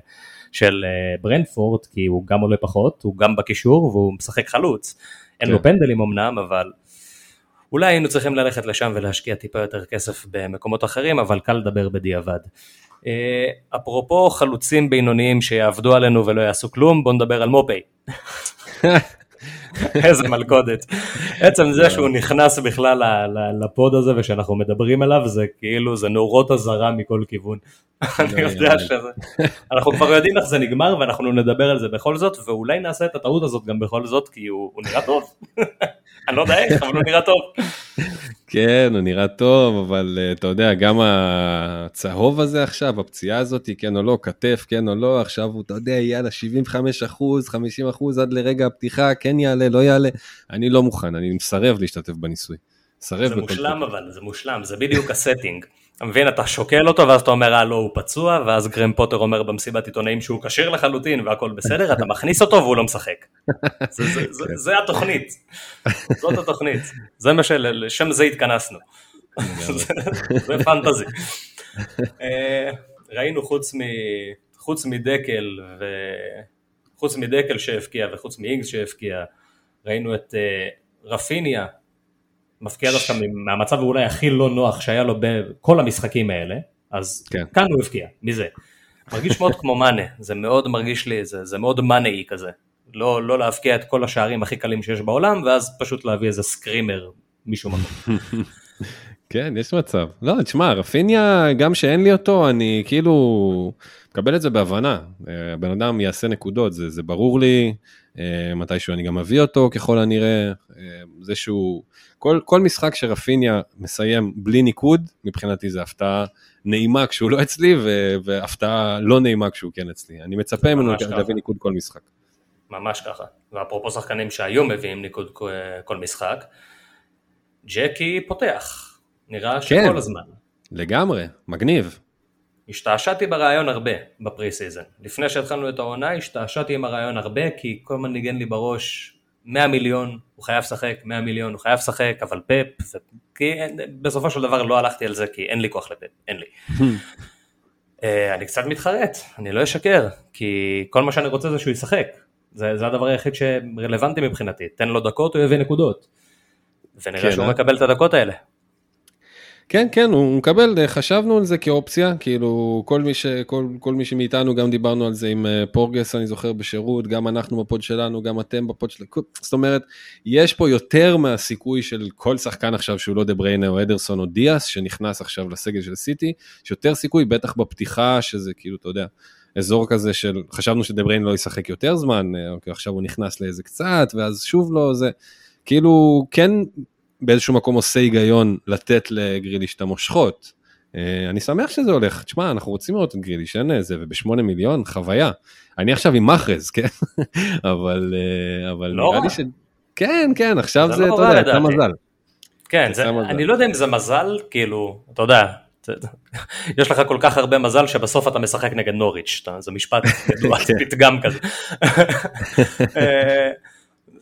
של אה, ברנדפורד, כי הוא גם עולה פחות, הוא גם בקישור והוא משחק חלוץ, אין לו כן. פנדלים אמנם, אבל אולי היינו צריכים ללכת לשם ולהשקיע טיפה יותר כסף במקומות אחרים, אבל קל לדבר בדיעבד. אה, אפרופו חלוצים בינוניים שיעבדו עלינו ולא יעשו כלום, בואו נדבר על מופי. איזה מלכודת. עצם זה שהוא נכנס בכלל לפוד הזה ושאנחנו מדברים עליו זה כאילו זה נורות אזהרה מכל כיוון. אני יודע שזה, אנחנו כבר יודעים איך זה נגמר ואנחנו נדבר על זה בכל זאת ואולי נעשה את הטעות הזאת גם בכל זאת כי הוא נראה טוב. אני לא יודע איך אבל הוא נראה טוב. כן, הוא נראה טוב, אבל אה, אתה יודע, גם הצהוב הזה עכשיו, הפציעה הזאת, כן או לא, כתף, כן או לא, עכשיו הוא, אתה יודע, יאללה, 75 אחוז, 50 אחוז עד לרגע הפתיחה, כן יעלה, לא יעלה. אני לא מוכן, אני מסרב להשתתף בניסוי. מסרב זה מושלם אבל, זה מושלם, זה בדיוק ה sting. אתה מבין, אתה שוקל אותו ואז אתה אומר, אה לא, הוא פצוע, ואז גרהם פוטר אומר במסיבת עיתונאים שהוא כשיר לחלוטין והכל בסדר, אתה מכניס אותו והוא לא משחק. זה, זה, זה, זה התוכנית, זאת התוכנית, זה מה שלשם זה התכנסנו. זה פנטזי. אה, ראינו חוץ, מ, חוץ מדקל, ו... חוץ מדקל שהבקיע וחוץ מאינגס שהבקיע, ראינו את אה, רפיניה מפקיע דווקא מהמצב אולי הכי לא נוח שהיה לו בכל המשחקים האלה, אז כן. כאן הוא הבקיע, מזה. מרגיש מאוד כמו מאנה, זה מאוד מרגיש לי, זה, זה מאוד מאנאי כזה. לא, לא להבקיע את כל השערים הכי קלים שיש בעולם, ואז פשוט להביא איזה סקרימר מישהו מקום. כן, יש מצב. לא, תשמע, רפיניה, גם שאין לי אותו, אני כאילו מקבל את זה בהבנה. אה, הבן אדם יעשה נקודות, זה, זה ברור לי. אה, מתישהו אני גם אביא אותו ככל הנראה. אה, זה שהוא כל, כל משחק שרפיניה מסיים בלי ניקוד, מבחינתי זה הפתעה נעימה כשהוא לא אצלי, ו, והפתעה לא נעימה כשהוא כן אצלי. אני מצפה ממנו להביא ניקוד כל משחק. ממש ככה. ואפרופו שחקנים שהיום מביאים ניקוד כל משחק, ג'קי פותח. נראה שכל כן, הזמן. לגמרי, מגניב. השתעשעתי ברעיון הרבה ב pre-season. לפני שהתחלנו את העונה השתעשעתי עם הרעיון הרבה כי כל הזמן ניגן לי בראש 100 מיליון, הוא חייב לשחק, 100 מיליון, הוא חייב לשחק, אבל פפ, זה... כי בסופו של דבר לא הלכתי על זה כי אין לי כוח לפאפ, אין לי. uh, אני קצת מתחרט, אני לא אשקר, כי כל מה שאני רוצה זה שהוא ישחק. זה, זה הדבר היחיד שרלוונטי מבחינתי, תן לו דקות, הוא יביא נקודות. ונראה כן, שהוא אה? מקבל את הדקות האלה. כן, כן, הוא מקבל, אה, חשבנו על זה כאופציה, כאילו כל מי, ש, כל, כל מי שמאיתנו גם דיברנו על זה עם אה, פורגס, אני זוכר בשירות, גם אנחנו בפוד שלנו, גם אתם בפוד שלנו, זאת אומרת, יש פה יותר מהסיכוי של כל שחקן עכשיו שהוא לא דה בריינה או אדרסון או דיאס, שנכנס עכשיו לסגל של סיטי, יש יותר סיכוי, בטח בפתיחה, שזה כאילו, אתה יודע, אזור כזה של, חשבנו שדה בריין לא ישחק יותר זמן, אה, אוקיי, עכשיו הוא נכנס לאיזה קצת, ואז שוב לא, זה, כאילו, כן באיזשהו מקום עושה היגיון לתת לגריליש את המושכות. אה, אני שמח שזה הולך, תשמע, אנחנו רוצים לראות את גריליש, אין איזה, ובשמונה מיליון, חוויה. אני עכשיו עם מחרז, כן? אבל, אה, אבל לא נראה לי ש... כן, כן, עכשיו זה, זה לא אתה יודע, אתה מזל. כן, זה, מזל. אני לא יודע אם זה מזל, כאילו, אתה יודע, יש לך כל כך הרבה מזל שבסוף אתה משחק נגד נוריץ', זה משפט ידוע, כן. פתגם כזה. אה,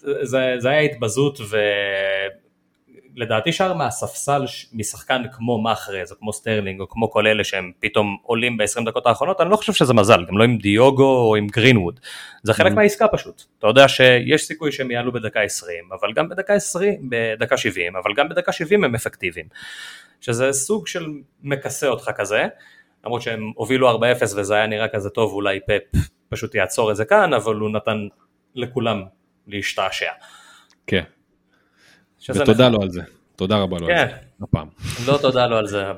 זה, זה היה התבזות לדעתי שער מהספסל משחקן כמו מחרז או כמו סטרלינג או כמו כל אלה שהם פתאום עולים ב-20 דקות האחרונות, אני לא חושב שזה מזל, גם לא עם דיוגו או עם גרינווד, זה חלק mm-hmm. מהעסקה פשוט, אתה יודע שיש סיכוי שהם יעלו בדקה 20, אבל גם בדקה 20, בדקה 70, אבל גם בדקה 70 הם אפקטיביים, שזה סוג של מכסה אותך כזה, למרות שהם הובילו 4-0 וזה היה נראה כזה טוב, אולי פפ פשוט יעצור את זה כאן, אבל הוא נתן לכולם להשתעשע. כן. ותודה לו על זה, תודה רבה לו על זה, הפעם. לא תודה לו על זה,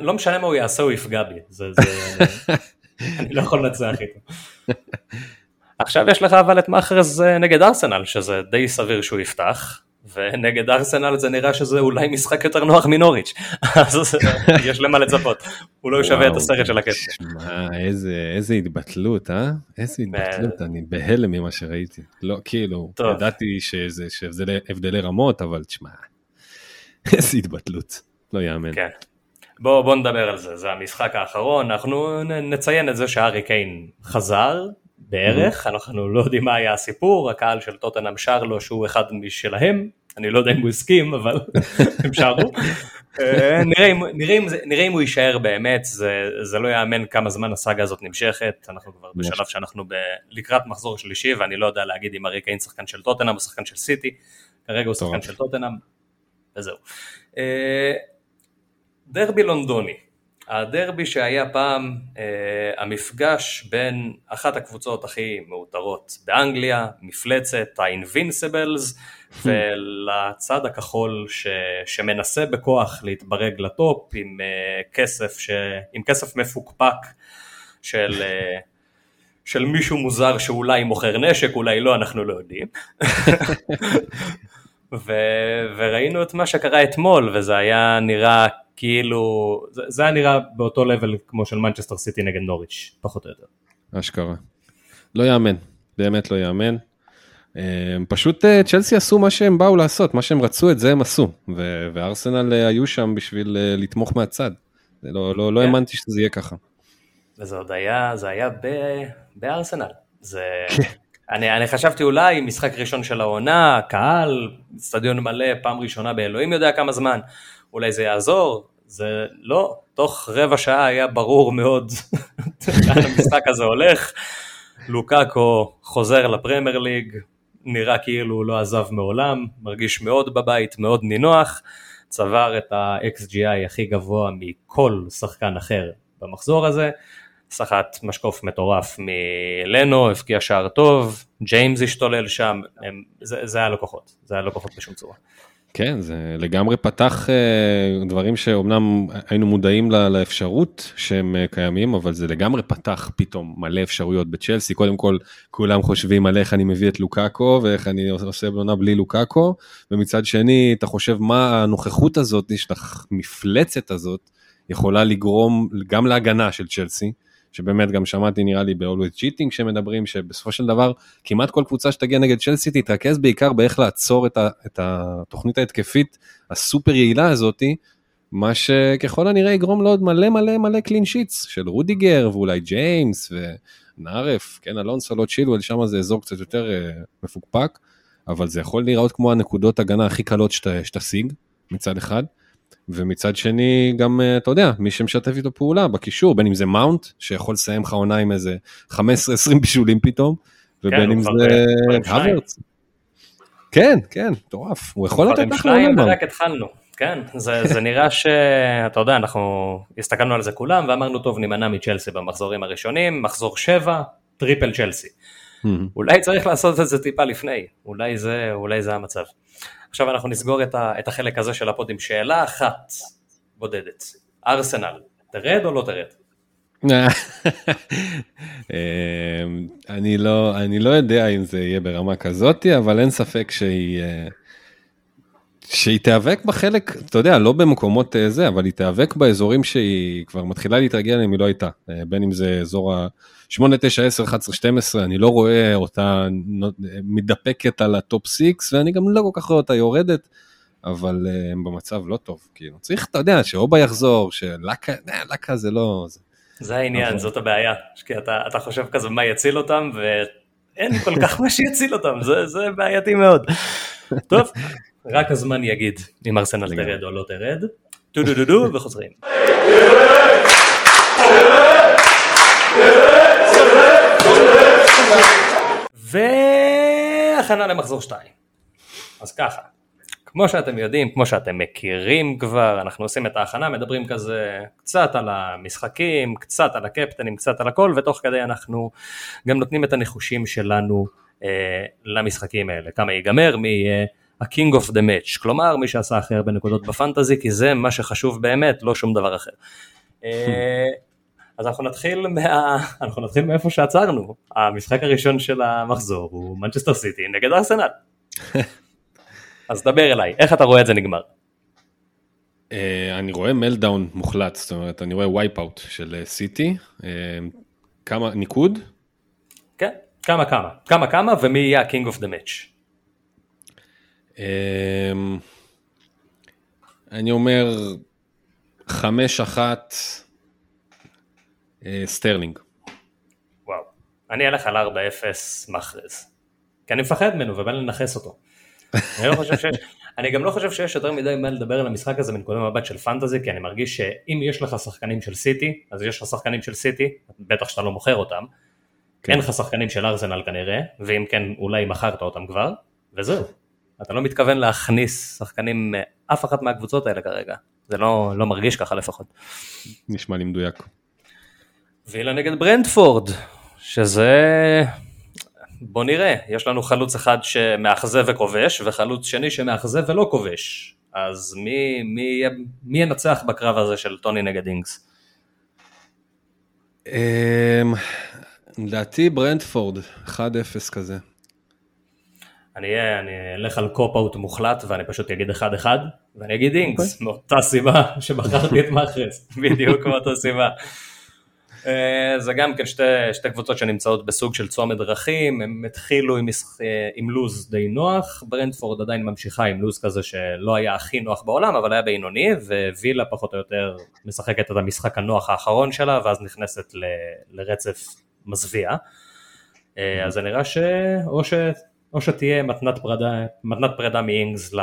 לא משנה מה הוא יעשה, הוא יפגע בי, אני לא יכול לנצח איתו. עכשיו יש לך אבל את מאחרז אה, נגד ארסנל, שזה די סביר שהוא יפתח, ונגד ארסנל זה נראה שזה אולי משחק יותר נוח מנוריץ', אז יש למה לצפות, הוא לא שווה את הסרט של הקטע. שמע, איזה, איזה התבטלות, אה? איזה התבטלות, אני בהלם ממה שראיתי. לא, כאילו. ידעתי שזה, שזה הבדלי רמות, אבל תשמע, איזה התבטלות, לא יאמן. כן. בואו בוא נדבר על זה, זה המשחק האחרון, אנחנו נציין את זה שארי קיין חזר, בערך, אנחנו לא יודעים מה היה הסיפור, הקהל של טוטנאם שר לו שהוא אחד משלהם, אני לא יודע אם הוא הסכים, אבל הם שרו. אה, נראה, אם, נראה, אם, נראה אם הוא יישאר באמת, זה, זה לא יאמן כמה זמן הסאגה הזאת נמשכת, אנחנו כבר בשלב שאנחנו ב, לקראת מחזור שלישי, ואני לא יודע להגיד אם ארי קיין שחקן של טוטנאם או שחקן של סיטי, כרגע הוא שחקן של טוטנאם, וזהו. אה, דרבי לונדוני, הדרבי שהיה פעם אה, המפגש בין אחת הקבוצות הכי מאותרות באנגליה, מפלצת ה-Invincibles, ולצד הכחול ש, שמנסה בכוח להתברג לטופ עם אה, כסף, ש, עם כסף מפוקפק של, אה, של מישהו מוזר שאולי מוכר נשק, אולי לא, אנחנו לא יודעים. ו, וראינו את מה שקרה אתמול, וזה היה נראה כאילו, זה, זה היה נראה באותו לבל כמו של מנצ'סטר סיטי נגד נוריץ', פחות או יותר. אשכרה. לא יאמן, באמת לא יאמן. פשוט אה, צ'לסי עשו מה שהם באו לעשות, מה שהם רצו את זה הם עשו, ו- וארסנל אה, היו שם בשביל אה, לתמוך מהצד. לא, לא, לא כן. האמנתי שזה יהיה ככה. וזה עוד היה, זה היה ב, בארסנל. זה... אני, אני חשבתי אולי משחק ראשון של העונה, קהל, סטדיון מלא, פעם ראשונה באלוהים יודע כמה זמן. אולי זה יעזור, זה לא, תוך רבע שעה היה ברור מאוד לאן המשחק הזה הולך, לוקאקו חוזר לפרמייר ליג, נראה כאילו הוא לא עזב מעולם, מרגיש מאוד בבית, מאוד נינוח, צבר את ה-XGI הכי גבוה מכל שחקן אחר במחזור הזה, סחט משקוף מטורף מלנו, הבקיע שער טוב, ג'יימס השתולל שם, הם, זה, זה היה לקוחות, זה היה לקוחות בשום צורה. כן, זה לגמרי פתח אה, דברים שאומנם היינו מודעים לאפשרות שהם אה, קיימים, אבל זה לגמרי פתח פתאום מלא אפשרויות בצ'לסי. קודם כל, כולם חושבים על איך אני מביא את לוקאקו ואיך אני עושה בעונה בלי לוקאקו, ומצד שני, אתה חושב מה הנוכחות הזאת, של המפלצת הזאת, יכולה לגרום גם להגנה של צ'לסי. שבאמת גם שמעתי נראה לי ב-Always Cheating שמדברים שבסופו של דבר כמעט כל קבוצה שתגיע נגד צ'לסי תתרכז בעיקר באיך לעצור את, ה, את התוכנית ההתקפית הסופר יעילה הזאתי, מה שככל הנראה יגרום לעוד מלא מלא מלא clean sheets של רודיגר ואולי ג'יימס ונארף, כן אלונסו לא צ'ילואל, שם זה אזור קצת יותר אה, מפוקפק, אבל זה יכול להיראות כמו הנקודות הגנה הכי קלות שתשיג מצד אחד. ומצד שני גם אה, אתה יודע מי שמשתף איתו פעולה בקישור בין אם זה מאונט שיכול לסיים לך עונה עם איזה 15-20 בישולים פתאום ובין כן, אם זה הוורץ. כן כן מטורף הוא יכול לתת לך עונה. ורק התחלנו. כן, זה, זה נראה שאתה יודע, אנחנו הסתכלנו על זה כולם ואמרנו טוב נימנע מצ'לסי במחזורים הראשונים, מחזור 7, triple צ'לסי. אולי צריך לעשות את זה טיפה לפני, אולי זה, אולי זה המצב. עכשיו אנחנו נסגור את, ה, את החלק הזה של ה pod עם שאלה אחת בודדת. ארסנל, תרד או לא תרד? אמ, אני לא אני לא יודע אם זה יהיה ברמה כזאתי אבל אין ספק שהיא אה, שהיא תיאבק בחלק אתה יודע לא במקומות אה, זה אבל היא תיאבק באזורים שהיא כבר מתחילה להתרגל אם היא לא הייתה. אה, בין אם זה אזור ה... 8, 9, 10, 11, 12, אני לא רואה אותה מתדפקת על ה top 6, ואני גם לא כל כך רואה אותה יורדת, אבל אה, הם במצב לא טוב, כאילו, צריך, אתה יודע, שאובה יחזור, שלקה, אה, לקה זה לא... זה, זה העניין, אבל... זאת הבעיה, כי אתה, אתה חושב כזה מה יציל אותם, ואין כל כך מה שיציל אותם, זה, זה בעייתי מאוד. טוב, רק הזמן יגיד אם ארסנל תרד או לא תרד, טו דו דו דו וחוזרים. והכנה למחזור 2. אז ככה, כמו שאתם יודעים, כמו שאתם מכירים כבר, אנחנו עושים את ההכנה, מדברים כזה קצת על המשחקים, קצת על הקפטנים, קצת על הכל, ותוך כדי אנחנו גם נותנים את הנחושים שלנו אה, למשחקים האלה, כמה ייגמר, מי יהיה ה-King of the Match, כלומר מי שעשה הכי הרבה נקודות בפנטזי, כי זה מה שחשוב באמת, לא שום דבר אחר. אה, אז אנחנו נתחיל, מה... אנחנו נתחיל מאיפה שעצרנו. המשחק הראשון של המחזור הוא מנצ'סטר סיטי נגד ארסנל. אז דבר אליי, איך אתה רואה את זה נגמר? אה, אני רואה meltdown מוחלט, זאת אומרת, אני רואה wipeout של סיטי. כמה, ניקוד? כן, כמה כמה. כמה כמה ומי יהיה ה-King of the Match. אני אומר חמש אחת סטרלינג. וואו. אני אלך על 4-0 מחרז. כי אני מפחד ממנו ובא לנכס אותו. אני, לא חושב שיש, אני גם לא חושב שיש יותר מדי מה לדבר על המשחק הזה מנקודת מבט של פנטזי, כי אני מרגיש שאם יש לך שחקנים של סיטי, אז יש לך שחקנים של סיטי, בטח שאתה לא מוכר אותם. כן. אין לך שחקנים של ארסנל כנראה, ואם כן אולי מכרת אותם כבר, וזהו. אתה לא מתכוון להכניס שחקנים מאף אחת מהקבוצות האלה כרגע. זה לא, לא מרגיש ככה לפחות. נשמע לי מדויק. וילה נגד ברנדפורד, שזה... בוא נראה, יש לנו חלוץ אחד שמאכזב וכובש, וחלוץ שני שמאכזב ולא כובש. אז מי, מי, מי ינצח בקרב הזה של טוני נגד אינגס? אמ, לדעתי ברנטפורד, 1-0 כזה. אני אלך על cop-out מוחלט ואני פשוט אגיד 1-1 ואני אגיד אינגס, okay. מאותה סיבה שבחרתי את מחרז, בדיוק מאותה סיבה. אה, זה גם כן שתי, שתי קבוצות שנמצאות בסוג של צומת דרכים, הם התחילו עם, אה, עם לוז די נוח, ברנטפורד עדיין ממשיכה עם לוז כזה שלא היה הכי נוח בעולם, אבל היה בינוני, ווילה פחות או יותר משחקת את המשחק הנוח האחרון שלה, ואז נכנסת ל, לרצף מזוויע. אה, אז זה נראה שאו ש... או שתהיה מתנת פרידה, מתנת פרידה מאינגס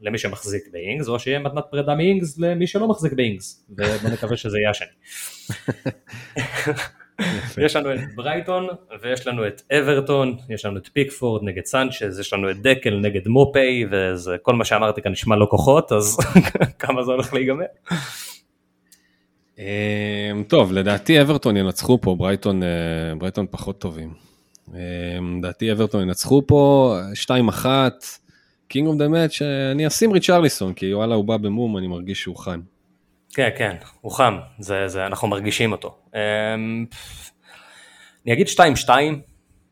למי שמחזיק באינגס, או שיהיה מתנת פרידה מאינגס למי שלא מחזיק באינגס, ובוא נקווה שזה יהיה השני. יש לנו את ברייטון, ויש לנו את אברטון, יש לנו את פיקפורד נגד סנצ'ז, יש לנו את דקל נגד מופי, וכל מה שאמרתי כאן נשמע לא כוחות, אז כמה זה הולך להיגמר? אמ, טוב, לדעתי אברטון ינצחו פה, ברייטון, אה, ברייטון פחות טובים. אמ, לדעתי אברטון ינצחו פה 2-1, King of the Match, אני אשים ריצ'רליסון, כי וואלה הוא בא במום, אני מרגיש שהוא חם. כן, כן, הוא חם, זה, זה, אנחנו מרגישים אותו. אמ, אני אגיד 2-2,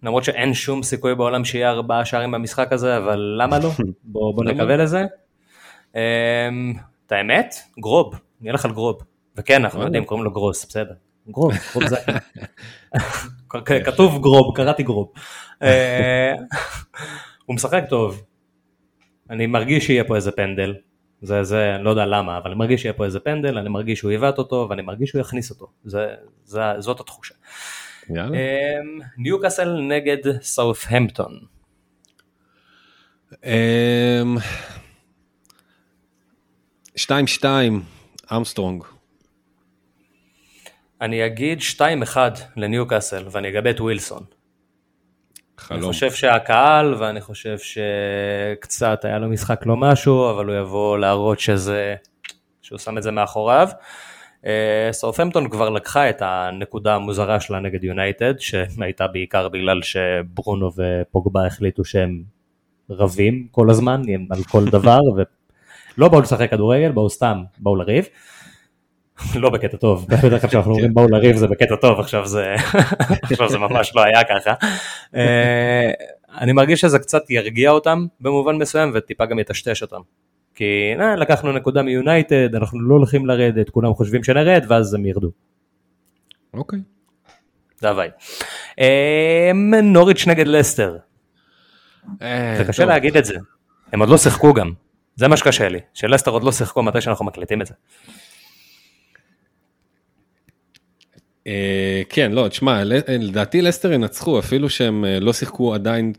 למרות שאין שום סיכוי בעולם שיהיה ארבעה שערים במשחק הזה, אבל למה לא? בוא, בוא נקווה לזה. אמ, את האמת, גרוב, אני אלך על גרוב. וכן, אנחנו יודעים, קוראים לו גרוס, בסדר. גרוב, גרוב זה... כתוב גרוב, קראתי גרוב. אה, הוא משחק טוב. אני מרגיש שיהיה פה איזה פנדל. זה, זה, לא יודע למה, אבל אני מרגיש שיהיה פה איזה פנדל, אני מרגיש שהוא עיוות אותו, ואני מרגיש שהוא יכניס אותו. זה, זה, זאת התחושה. יאללה. ניוקאסל נגד סאות'המפטון. שתיים שתיים, אמסטרונג. אני אגיד 2-1 לניוקאסל ואני אגבה את ווילסון. חלום. אני חושב שהקהל ואני חושב שקצת היה לו משחק לא משהו, אבל הוא יבוא להראות שזה, שהוא שם את זה מאחוריו. אה, סאות'המפטון כבר לקחה את הנקודה המוזרה שלה נגד יונייטד, שהייתה בעיקר בגלל שברונו ופוגבה החליטו שהם רבים כל הזמן על כל דבר, ולא באו לשחק כדורגל, באו סתם, באו לריב. לא בקטע טוב, בדרך כלל כשאנחנו אומרים באו לריב זה בקטע טוב, עכשיו זה, עכשיו זה ממש לא היה ככה. אה, אני מרגיש שזה קצת ירגיע אותם במובן מסוים וטיפה גם יטשטש אותם. כי אה, לקחנו נקודה מיונייטד, אנחנו לא הולכים לרדת, כולם חושבים שנרד ואז הם ירדו. אוקיי. זה הווי. אה, נוריץ' נגד לסטר. זה קשה להגיד את זה, הם עוד לא שיחקו גם, זה מה שקשה לי, שלסטר עוד לא שיחקו מתי שאנחנו מקליטים את זה. אה, כן, לא, תשמע, לדעתי לסטר ינצחו, אפילו שהם אה, לא שיחקו עדיין,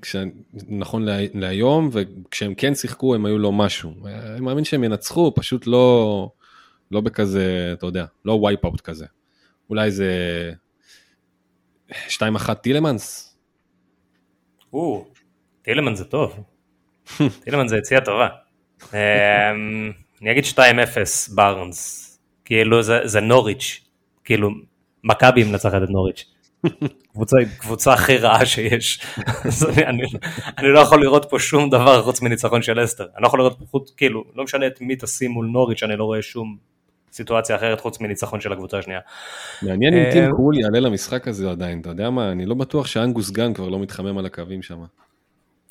נכון להיום, וכשהם כן שיחקו הם היו לא משהו. אה, אני מאמין שהם ינצחו, פשוט לא, לא בכזה, אתה יודע, לא וייפ אאוט כזה. אולי זה 2-1 טילמנס? או, טילמנס זה טוב. טילמנס זה יציאה טובה. אני אגיד 2-0 בארנס. כאילו זה נוריץ', כאילו מכבי מנצחת את נוריץ'. קבוצה, קבוצה הכי רעה שיש. אני, אני, אני לא יכול לראות פה שום דבר חוץ מניצחון של אסטר. אני לא יכול לראות חוץ, כאילו, לא משנה את מי תשים מול נוריץ', אני לא רואה שום סיטואציה אחרת חוץ מניצחון של הקבוצה השנייה. מעניין אם טים אה, קול יעלה למשחק הזה עדיין, אתה יודע מה, אני לא בטוח שאנגוס גן כבר לא מתחמם על הקווים שם.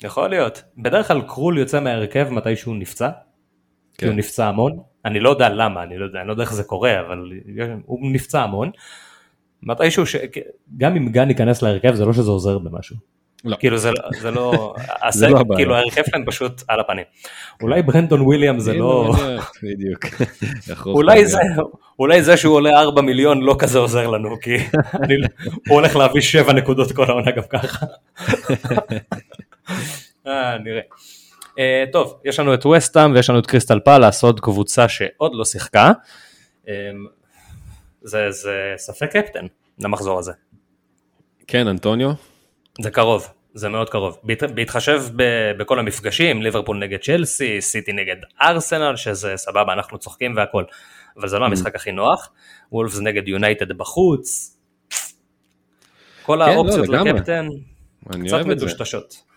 יכול להיות. בדרך כלל קרול יוצא מההרכב מתי שהוא נפצע. כי הוא כן. נפצע המון. אני לא יודע למה, אני לא יודע, אני לא יודע איך זה קורה, אבל הוא נפצע המון. מתישהו, ש... גם אם גן ייכנס להרכב זה לא שזה עוזר במשהו. לא. כאילו זה, לא- זה לא, זה לא. כאילו ההרכב שלהם פשוט על הפנים. אולי ברנדון וויליאם זה לא, בדיוק. אולי זה. אולי זה שהוא עולה 4 מיליון לא כזה עוזר לנו, כי אני, הוא הולך להביא 7 נקודות כל העונה גם ככה. אה, נראה. אה, טוב, יש לנו את וסטאם ויש לנו את קריסטל פאלאס, עוד קבוצה שעוד לא שיחקה. אה, זה, זה ספק קפטן למחזור הזה. כן, אנטוניו? זה קרוב, זה מאוד קרוב. בהת, בהתחשב ב, בכל המפגשים, ליברפול נגד צ'לסי, סיטי נגד ארסנל, שזה סבבה, אנחנו צוחקים והכל, אבל זה לא המשחק הכי נוח. וולפס נגד יונייטד בחוץ. כל לא, האופציות לגמרי. לקפטן אני קצת. מדושדשות.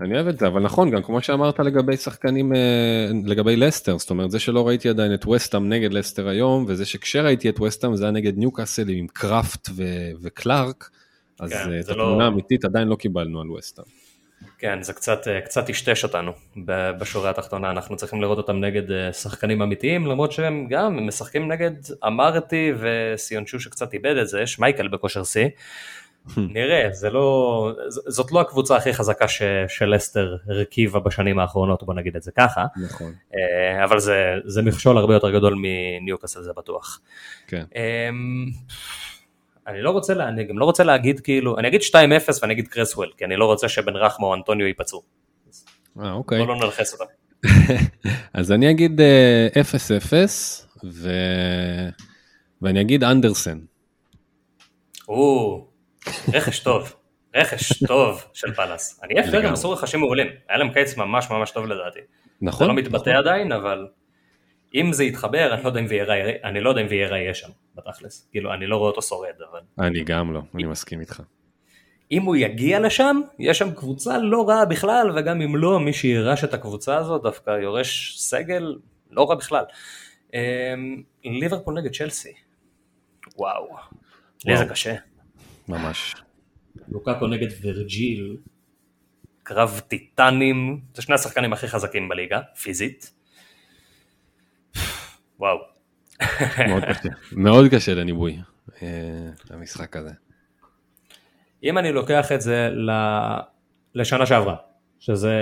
אני אוהב את זה, אבל נכון, גם כמו שאמרת לגבי שחקנים, אה, לגבי לסטר, זאת אומרת, זה שלא ראיתי עדיין את וסטאם נגד לסטר היום, וזה שכשראיתי את וסטאם זה היה נגד ניוקאסל עם קראפט ו- וקלארק, אז כן, אה, את לא- התמונה האמיתית עדיין לא קיבלנו על וסטאם. כן, זה קצת, אה, קצת טשטש אותנו בשורה התחתונה, אנחנו צריכים לראות אותם נגד שחקנים אמיתיים, למרות שהם גם משחקים נגד אמרתי וסיונצ'ו שקצת איבד את זה, שמייקל בכושר שיא. נראה, זה לא, ז- זאת לא הקבוצה הכי חזקה ש, שלסטר הרכיבה בשנים האחרונות, בוא נגיד את זה ככה, נכון. אה, אבל זה, זה מכשול הרבה יותר גדול מניוקאסל זה בטוח. כן. אמ, אני לא רוצה, לה- אני גם לא רוצה להגיד כאילו, אני אגיד 2-0 ואני אגיד קרסוול, כי אני לא רוצה שבן רחמה או אנטוניו ייפצעו. אה, אוקיי. בוא לא נלחס אותם. אז אני אגיד אה, 0-0, ו... ואני אגיד אנדרסן. או, רכש טוב, רכש טוב של פאלאס. אני הם לגמרי. עשו רכשים מעולים, היה להם קיץ ממש ממש טוב לדעתי. זה נכון? לא מתבטא עדיין, אבל אם זה יתחבר, אני לא יודע אם ויירה, אני לא יודע אם ויירה יהיה שם, בתכלס. כאילו, אני לא רואה אותו שורד, אבל... אני גם לא, אני מסכים איתך. אם הוא יגיע לשם, יש שם קבוצה לא רעה בכלל, וגם אם לא, מי שירש את הקבוצה הזאת דווקא יורש סגל לא רע בכלל. אמ, ליברפול נגד צ'לסי. וואו. לי זה קשה. ממש. לוקאקו נגד ורג'יל. קרב טיטנים, זה שני השחקנים הכי חזקים בליגה, פיזית. וואו. מאוד קשה. מאוד קשה לניבוי, אה, המשחק הזה. אם אני לוקח את זה ל- לשנה שעברה, שזה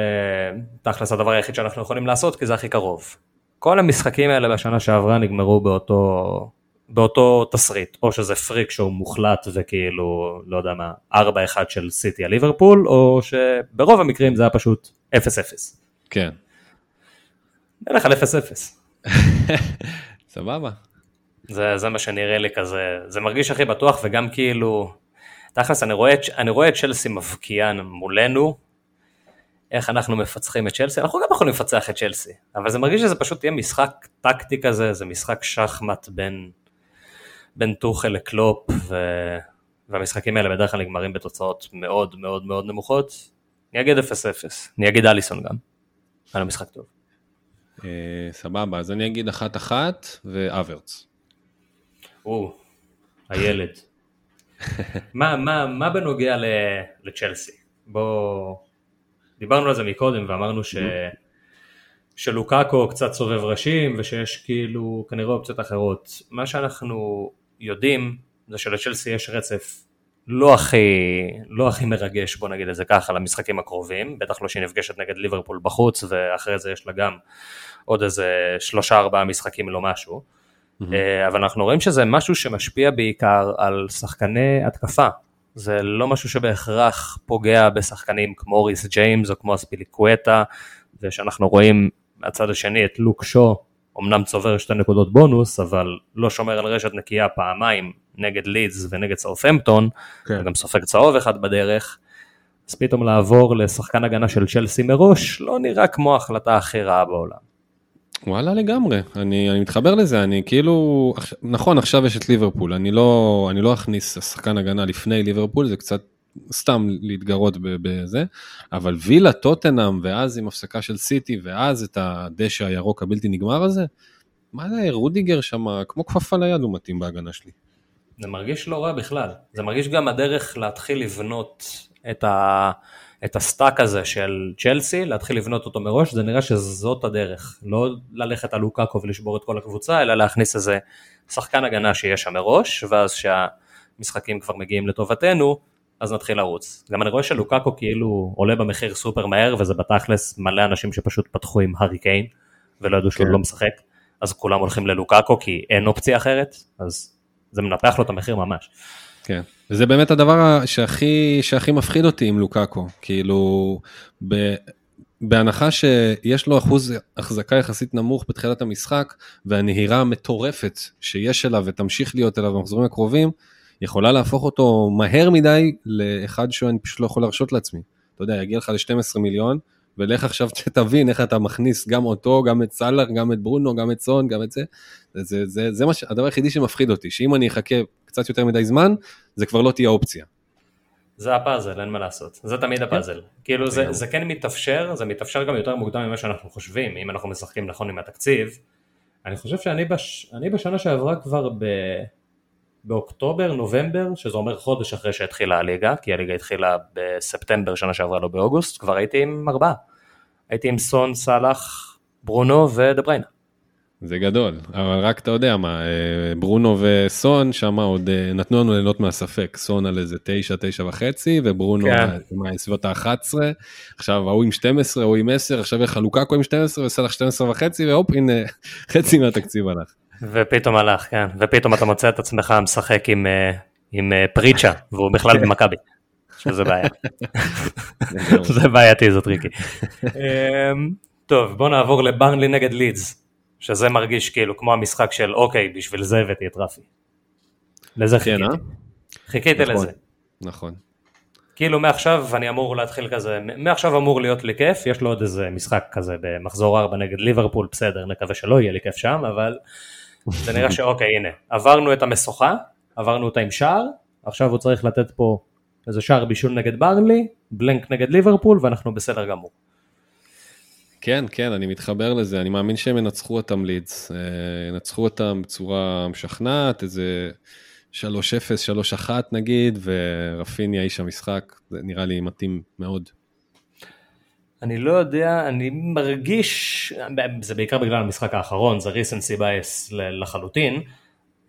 תכלס הדבר היחיד שאנחנו יכולים לעשות כי זה הכי קרוב. כל המשחקים האלה בשנה שעברה נגמרו באותו, באותו תסריט, או שזה פריק שואו מוחלט וכאילו, לא יודע מה, 4-1 של סיטי על ליברפול, או שברוב המקרים זה היה פשוט 0-0. כן. נלך על 0-0. סבבה. זה, זה מה שנראה לי כזה, זה מרגיש הכי בטוח וגם כאילו, תכלס אני רואה, אני רואה את צ'לסי מבקיעה מולנו, איך אנחנו מפצחים את צ'לסי, אנחנו גם יכולים לפצח את צ'לסי, אבל זה מרגיש שזה פשוט יהיה משחק טקטי כזה, זה משחק שחמט בין, בין טוחל לקלופ, ו, והמשחקים האלה בדרך כלל נגמרים בתוצאות מאוד מאוד מאוד נמוכות. אני אגיד 0-0, אני אגיד אליסון גם, היה לו משחק טוב. אה, סבבה, אז אני אגיד אחת אחת ואברץ. או, הילד. מה, מה, מה בנוגע לצ'לסי? בוא, דיברנו על זה מקודם ואמרנו ש, שלוקאקו קצת סובב ראשים ושיש כאילו כנראה אופציות אחרות. מה שאנחנו יודעים זה שלצ'לסי יש רצף לא הכי, לא הכי מרגש בוא נגיד את זה ככה למשחקים הקרובים, בטח לא שהיא נפגשת נגד ליברפול בחוץ ואחרי זה יש לה גם עוד איזה שלושה ארבעה משחקים לא משהו. אה, אבל אנחנו רואים שזה משהו שמשפיע בעיקר על שחקני התקפה. זה לא משהו שבהכרח פוגע בשחקנים כמו ריס ג'יימס או כמו אספיליקווטה, ושאנחנו רואים מהצד השני את לוק שו, אמנם צובר שתי נקודות בונוס, אבל לא שומר על רשת נקייה פעמיים נגד לידס ונגד סאופהמפטון, כן. וגם סופג צהוב אחד בדרך. אז פתאום לעבור לשחקן הגנה של צ'לסי מראש, לא נראה כמו ההחלטה הכי רעה בעולם. וואלה לגמרי, אני, אני מתחבר לזה, אני כאילו, נכון עכשיו יש את ליברפול, אני לא, אני לא אכניס שחקן הגנה לפני ליברפול, זה קצת סתם להתגרות בזה, אבל וילה, טוטנאם, ואז עם הפסקה של סיטי, ואז את הדשא הירוק הבלתי נגמר הזה, מה זה, רודיגר שם, כמו כפפה ליד הוא מתאים בהגנה שלי. זה מרגיש לא רע בכלל, זה מרגיש גם הדרך להתחיל לבנות את, ה, את ה stack הזה של צ'לסי, להתחיל לבנות אותו מראש, זה נראה שזאת הדרך, לא ללכת על לוקאקו ולשבור את כל הקבוצה, אלא להכניס איזה שחקן הגנה שיהיה שם מראש, ואז שהמשחקים כבר מגיעים לטובתנו, אז נתחיל לרוץ. גם אני רואה שלוקאקו כאילו עולה במחיר סופר מהר, וזה בתכלס מלא אנשים שפשוט פתחו עם הארי קיין, ולא ידעו שהוא כן. לא משחק, אז כולם הולכים ללוקאקו כי אין אופציה אחרת, אז זה מנפח לו את המחיר ממש. כן, וזה באמת הדבר שהכי, שהכי מפחיד אותי עם לוקאקו, כאילו, ב, בהנחה שיש לו אחוז החזקה יחסית נמוך בתחילת המשחק, והנהירה המטורפת שיש אליו ותמשיך להיות אליו במחזורים הקרובים, יכולה להפוך אותו מהר מדי לאחד שאני פשוט לא יכול להרשות לעצמי. אתה יודע, יגיע לך ל-12 מיליון, ולך עכשיו תבין איך אתה מכניס גם אותו, גם את סאלח, גם את ברונו, גם את סון, גם את זה. זה, זה, זה, זה מה, הדבר היחידי שמפחיד אותי, שאם אני אחכה קצת יותר מדי זמן, זה כבר לא תהיה אופציה. זה הפאזל, אין מה לעשות. זה תמיד הפאזל. כן. כאילו זה, זה כן מתאפשר, זה מתאפשר גם יותר מוקדם ממה שאנחנו חושבים, אם אנחנו משחקים נכון עם התקציב. אני חושב שאני בש, בשנה שעברה כבר ב... באוקטובר, נובמבר, שזה אומר חודש אחרי שהתחילה הליגה, כי הליגה התחילה בספטמבר שנה שעברה, לא באוגוסט, כבר הייתי עם ארבעה. הייתי עם סון, סאלח, ברונו ודבריינה. זה גדול, אבל רק אתה יודע מה, אה, ברונו וסון שם עוד אה, נתנו לנו ליהנות מהספק, סון על איזה תשע, תשע וחצי, וברונו כן. סביבות ה-11, עכשיו ההוא עם 12, ההוא עם 10, עכשיו יש חלוקה עם 12 וסלח 12 וחצי, והופ, הנה חצי מהתקציב הלך. ופתאום הלך, כן, ופתאום אתה מוצא את עצמך משחק עם, אה, עם פריצ'ה, והוא בכלל במכבי, שזה בעיה. זה בעייתי, זה tricky. אמ, טוב, בוא נעבור לברנלי נגד לידס. שזה מרגיש כאילו כמו המשחק של אוקיי, בשביל זה הבאתי את רפי. לזה כן, חיכיתי. אה? חיכיתי נכון, לזה. נכון. כאילו מעכשיו אני אמור להתחיל כזה, מעכשיו אמור להיות לי כיף, יש לו עוד איזה משחק כזה במחזור 4 נגד ליברפול, בסדר, נקווה שלא יהיה לי כיף שם, אבל זה נראה שאוקיי, הנה, עברנו את המשוכה, עברנו אותה עם שער, עכשיו הוא צריך לתת פה איזה שער בישול נגד ברנלי, בלנק נגד ליברפול, ואנחנו בסדר גמור. כן, כן, אני מתחבר לזה, אני מאמין שהם ינצחו אותם לידס, אה, ינצחו אותם בצורה משכנעת, איזה 3-0, 3-1 נגיד, ורפיניה איש המשחק, זה נראה לי מתאים מאוד. אני לא יודע, אני מרגיש, זה בעיקר בגלל המשחק האחרון, זה ריסנסי בייס לחלוטין,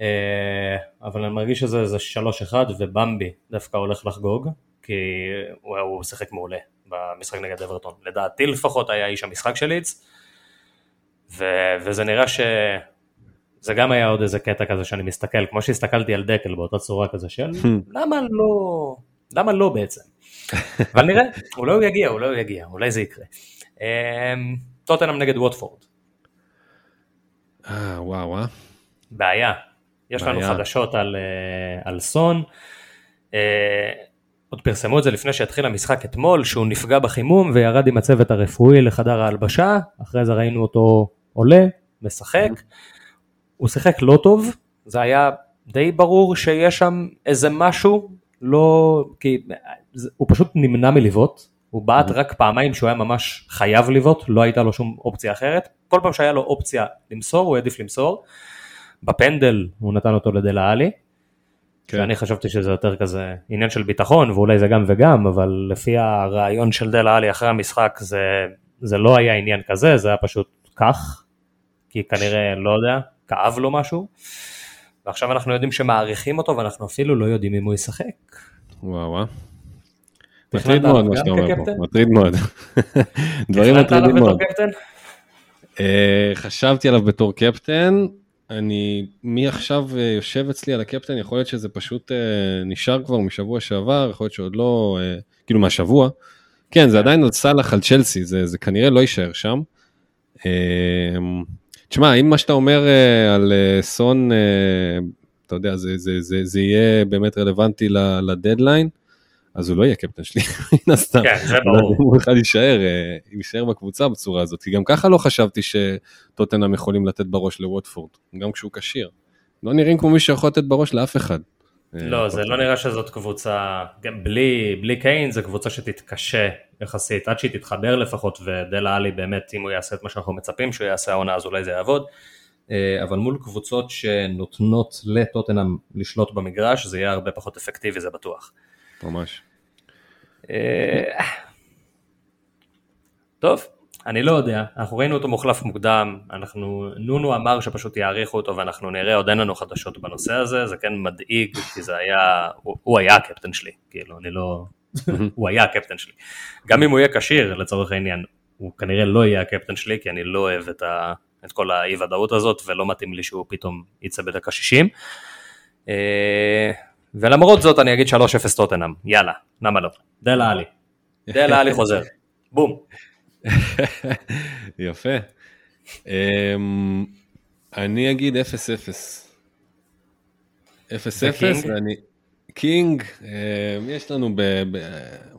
אה, אבל אני מרגיש שזה 3-1 ובמבי דווקא הולך לחגוג, כי הוא שיחק מעולה. במשחק נגד אברטון. לדעתי לפחות היה איש המשחק של לידס, ו- וזה נראה ש... זה גם היה עוד איזה קטע כזה שאני מסתכל, כמו שהסתכלתי על דקל באותה צורה כזה של למה לא, למה לא בעצם? אבל נראה, אולי הוא יגיע, אולי הוא יגיע, אולי זה יקרה. אמ, טוטנאם נגד ווטפורד. אה, וואו, אה? בעיה. יש לנו חדשות על, אה, על סון. אה, עוד פרסמו את זה לפני שהתחיל המשחק אתמול, שהוא נפגע בחימום וירד עם הצוות הרפואי לחדר ההלבשה, אחרי זה ראינו אותו עולה, משחק. הוא שיחק לא טוב, זה היה די ברור שיש שם איזה משהו, לא, כי הוא פשוט נמנע מלבעוט, הוא בעט רק פעמיים שהוא היה ממש חייב לבעוט, לא הייתה לו שום אופציה אחרת, כל פעם שהיה לו אופציה למסור, הוא העדיף למסור. בפנדל הוא נתן אותו לדלה עלי, כן. שאני חשבתי שזה יותר כזה עניין של ביטחון ואולי זה גם וגם, אבל לפי הרעיון של דלה עלי אחרי המשחק זה, זה לא היה עניין כזה, זה היה פשוט כך, כי כנראה, לא יודע, כאב לו משהו, ועכשיו אנחנו יודעים שמעריכים אותו ואנחנו אפילו לא יודעים אם הוא ישחק. וואו וואו. מטריד מאוד מה שאתה אומר פה, מטריד מאוד. דברים מטרידים מאוד. אה, חשבתי עליו בתור קפטן, אני מעכשיו אה, יושב אצלי על הקפטן, יכול להיות שזה פשוט אה, נשאר כבר משבוע שעבר, יכול להיות שעוד לא, כאילו מהשבוע. כן, זה עדיין על סאלח על צ'לסי, זה, זה כנראה לא יישאר שם. תשמע, אם מה שאתה אומר על סון, אתה יודע, זה, זה, זה, זה יהיה באמת רלוונטי לדדליין, אז הוא לא יהיה קפטן שלי, מן הסתם. כן, זה ברור. הוא בכלל יישאר, אה, יישאר בקבוצה בצורה הזאת, כי גם ככה לא חשבתי שטוטנאם יכולים לתת בראש לווטפורד, גם כשהוא כשיר. לא נראים כמו מי שיכול לתת בראש לאף אחד. אה, לא, זה לא נראה שזאת קבוצה, גם בלי, בלי קיין זו קבוצה שתתקשה יחסית, עד שהיא תתחבר לפחות, ודלה עלי באמת, אם הוא יעשה את מה שאנחנו מצפים שהוא יעשה העונה, אז אולי זה יעבוד. אה, אבל מול קבוצות שנותנות לטוטנאם לשלוט במגרש, זה יהיה הרבה פחות אפקטיבי, זה בטוח. ממש. אה, טוב, אני לא יודע, אנחנו ראינו אותו מוחלף מוקדם, אנחנו, נונו אמר שפשוט יעריכו אותו ואנחנו נראה, עוד אין לנו חדשות בנושא הזה, זה כן מדאיג, כי זה היה, הוא, הוא היה הקפטן שלי, כאילו, אני לא, הוא היה הקפטן שלי. גם אם הוא יהיה כשיר, לצורך העניין, הוא כנראה לא יהיה הקפטן שלי, כי אני לא אוהב את, ה, את כל האי ודאות הזאת, ולא מתאים לי שהוא פתאום יצא בדקה 60. ולמרות זאת אני אגיד 3-0 טוטנאם, יאללה, למה לא? דלה עלי. דלה עלי חוזר. בום. יפה. אמ, אני אגיד 0-0. 0-0, ואני... קינג, אמ, יש לנו ב...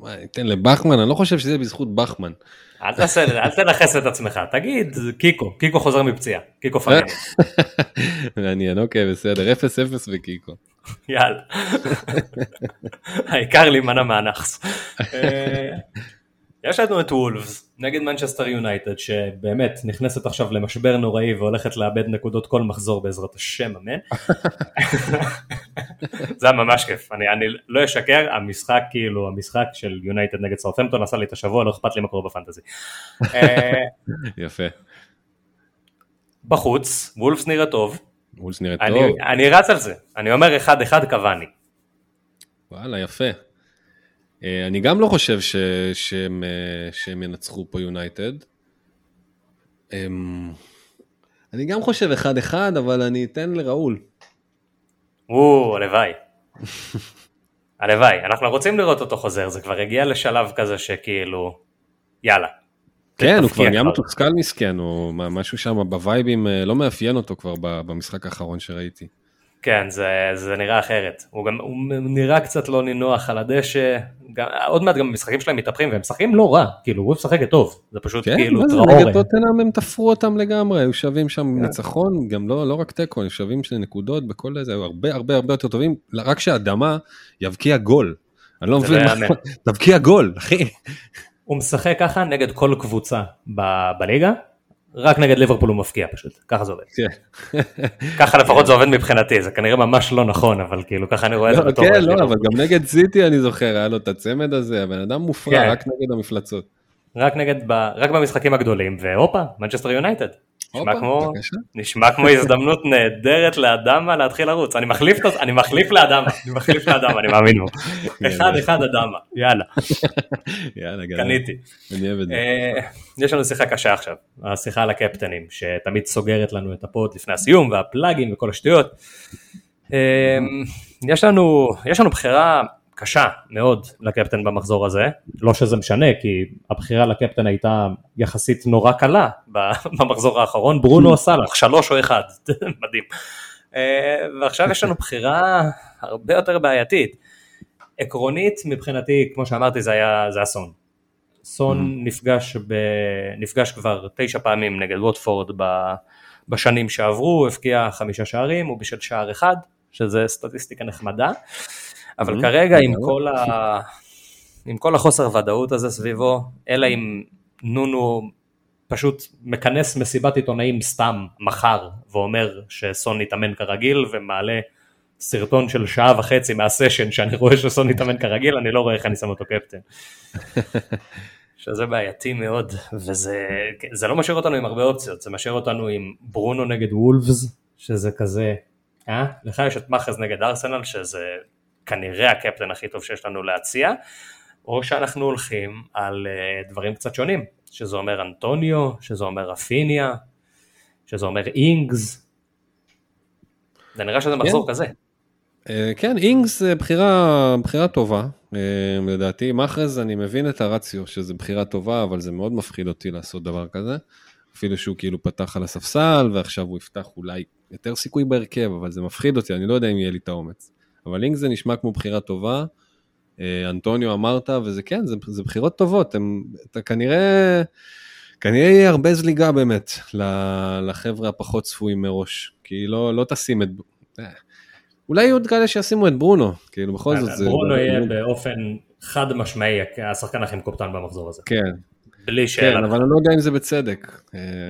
מה, ניתן לבחמן, אני לא חושב שזה בזכות בחמן. אל תעשה, אל תנכס את עצמך, תגיד קיקו, קיקו חוזר מפציעה, קיקו פאגן. מעניין, אוקיי, בסדר, 0-0 וקיקו. יאללה. העיקר להימנע מהנאחס. יש לנו את וולפס נגד מנצ'סטר יונייטד שבאמת נכנסת עכשיו למשבר נוראי והולכת לאבד נקודות כל מחזור בעזרת השם אמן. זה היה ממש כיף, אני, אני לא אשקר, המשחק כאילו, המשחק של יונייטד נגד סאוטהמפטון עשה לי את השבוע, לא אכפת לי מה קורה בפנטזי. אה, יפה. בחוץ, וולפס נראה טוב. וולפס נראה אני, טוב. אני רץ על זה, אני אומר אחד אחד קוואני. וואלה, יפה. אה, אני גם לא חושב ש... שהם, אה, שהם ינצחו פה יונייטד. אמ, אני גם חושב אחד אחד, אבל אני אתן לראול. או, הלוואי. הלוואי, אנחנו רוצים לראות אותו חוזר, זה כבר הגיע לשלב כזה שכאילו, יאללה. כן, הוא כבר נהיה מתוסכל מסכן, או משהו שם בווייבים אה, לא מאפיין אותו כבר במשחק האחרון שראיתי. כן, זה, זה נראה אחרת. הוא גם הוא נראה קצת לא נינוח על הדשא, גם, עוד מעט גם המשחקים שלהם מתהפכים, והם משחקים לא רע, כאילו הוא משחק טוב, זה פשוט כן, כאילו טראורי. כן, נגד טוטנאם הם תפרו אותם לגמרי, היו שווים שם כן. ניצחון, גם לא, לא רק תיקו, הם שווים שני נקודות בכל זה, היו הרבה הרבה הרבה יותר טובים, רק שהאדמה יבקיע גול. אני לא מבין, מה, תבקיע גול, אחי. הוא משחק ככה נגד כל קבוצה ב- בליגה, רק נגד ליברפול הוא מפקיע פשוט, ככה זה עובד. כן. ככה לפחות זה עובד מבחינתי, זה כנראה ממש לא נכון, אבל כאילו ככה אני רואה את זה לא, בתור... כן, לא, אבל גם נגד סיטי אני זוכר, היה לו את הצמד הזה, הבן אדם מופרע כן. רק נגד המפלצות. רק נגד, רק במשחקים הגדולים, והופה, מנצ'סטר יונייטד. נשמע כמו, נשמע כמו הזדמנות נהדרת לאדמה להתחיל לרוץ, אני מחליף, אני מחליף לאדמה, אני מחליף לאדמה, אני מאמין בו. אחד אחד אדמה, יאללה. יאללה, קניתי. אני אוהב את זה. אה, יש לנו שיחה קשה עכשיו, השיחה על הקפטנים, שתמיד סוגרת לנו את הפוד לפני הסיום, והפלאגים וכל השטויות. אה, יש לנו, יש לנו בחירה קשה מאוד לקפטן במחזור הזה, לא שזה משנה כי הבחירה לקפטן הייתה יחסית נורא קלה במחזור האחרון, ברונו סאלח, שלוש או אחד, מדהים. אה, ועכשיו יש לנו בחירה הרבה יותר בעייתית. עקרונית מבחינתי, כמו שאמרתי, זה היה, זה אסון. סון mm-hmm. נפגש, ב, נפגש כבר תשע פעמים נגד ווטפורד בשנים שעברו, הבקיע חמישה שערים, הוא בשל שער אחד, שזה סטטיסטיקה נחמדה. אבל כרגע עם כל, ה... עם כל החוסר ודאות הזה סביבו, אלא אם נונו פשוט מכנס מסיבת עיתונאים סתם מחר ואומר שסון יתאמן כרגיל ומעלה סרטון של שעה וחצי מהסשן שאני רואה שסון יתאמן כרגיל, אני לא רואה איך אני שם אותו קפטן. שזה בעייתי מאוד, וזה לא משאיר אותנו עם הרבה אופציות, זה משאיר אותנו עם ברונו נגד וולפס, שזה כזה, אה? לך יש את מאחז נגד ארסנל, שזה כנראה הקפטן הכי טוב שיש לנו להציע, או שאנחנו הולכים על uh, דברים קצת שונים, שזה אומר אנטוניו, שזה אומר רפיניה, שזה אומר אינגס, זה נראה שזה מחזור כן. כזה. Uh, כן, אינגס זה בחירה, בחירה טובה, uh, לדעתי, מאחז אני מבין את הרציו שזה בחירה טובה, אבל זה מאוד מפחיד אותי לעשות דבר כזה. אפילו שהוא כאילו פתח על הספסל ועכשיו הוא יפתח אולי יותר סיכוי בהרכב, אבל זה מפחיד אותי, אני לא יודע אם יהיה לי את האומץ. אבל לינק זה נשמע כמו בחירה טובה. אה, אנטוניו אמרת, וזה כן, זה, זה בחירות טובות, הם, אתה כנראה, כנראה יהיה הרבה זליגה באמת לחבר'ה הפחות צפויים מראש, כי לא, לא תשים את, אה, אולי יהיו עוד כאלה שישימו את ברונו, כאילו בכל זאת זה... ברונו יהיה באופן חד משמעי השחקן הכי מקופטן במחזור הזה. כן. בלי שאלה. כן, אבל אני לא יודע אם זה בצדק.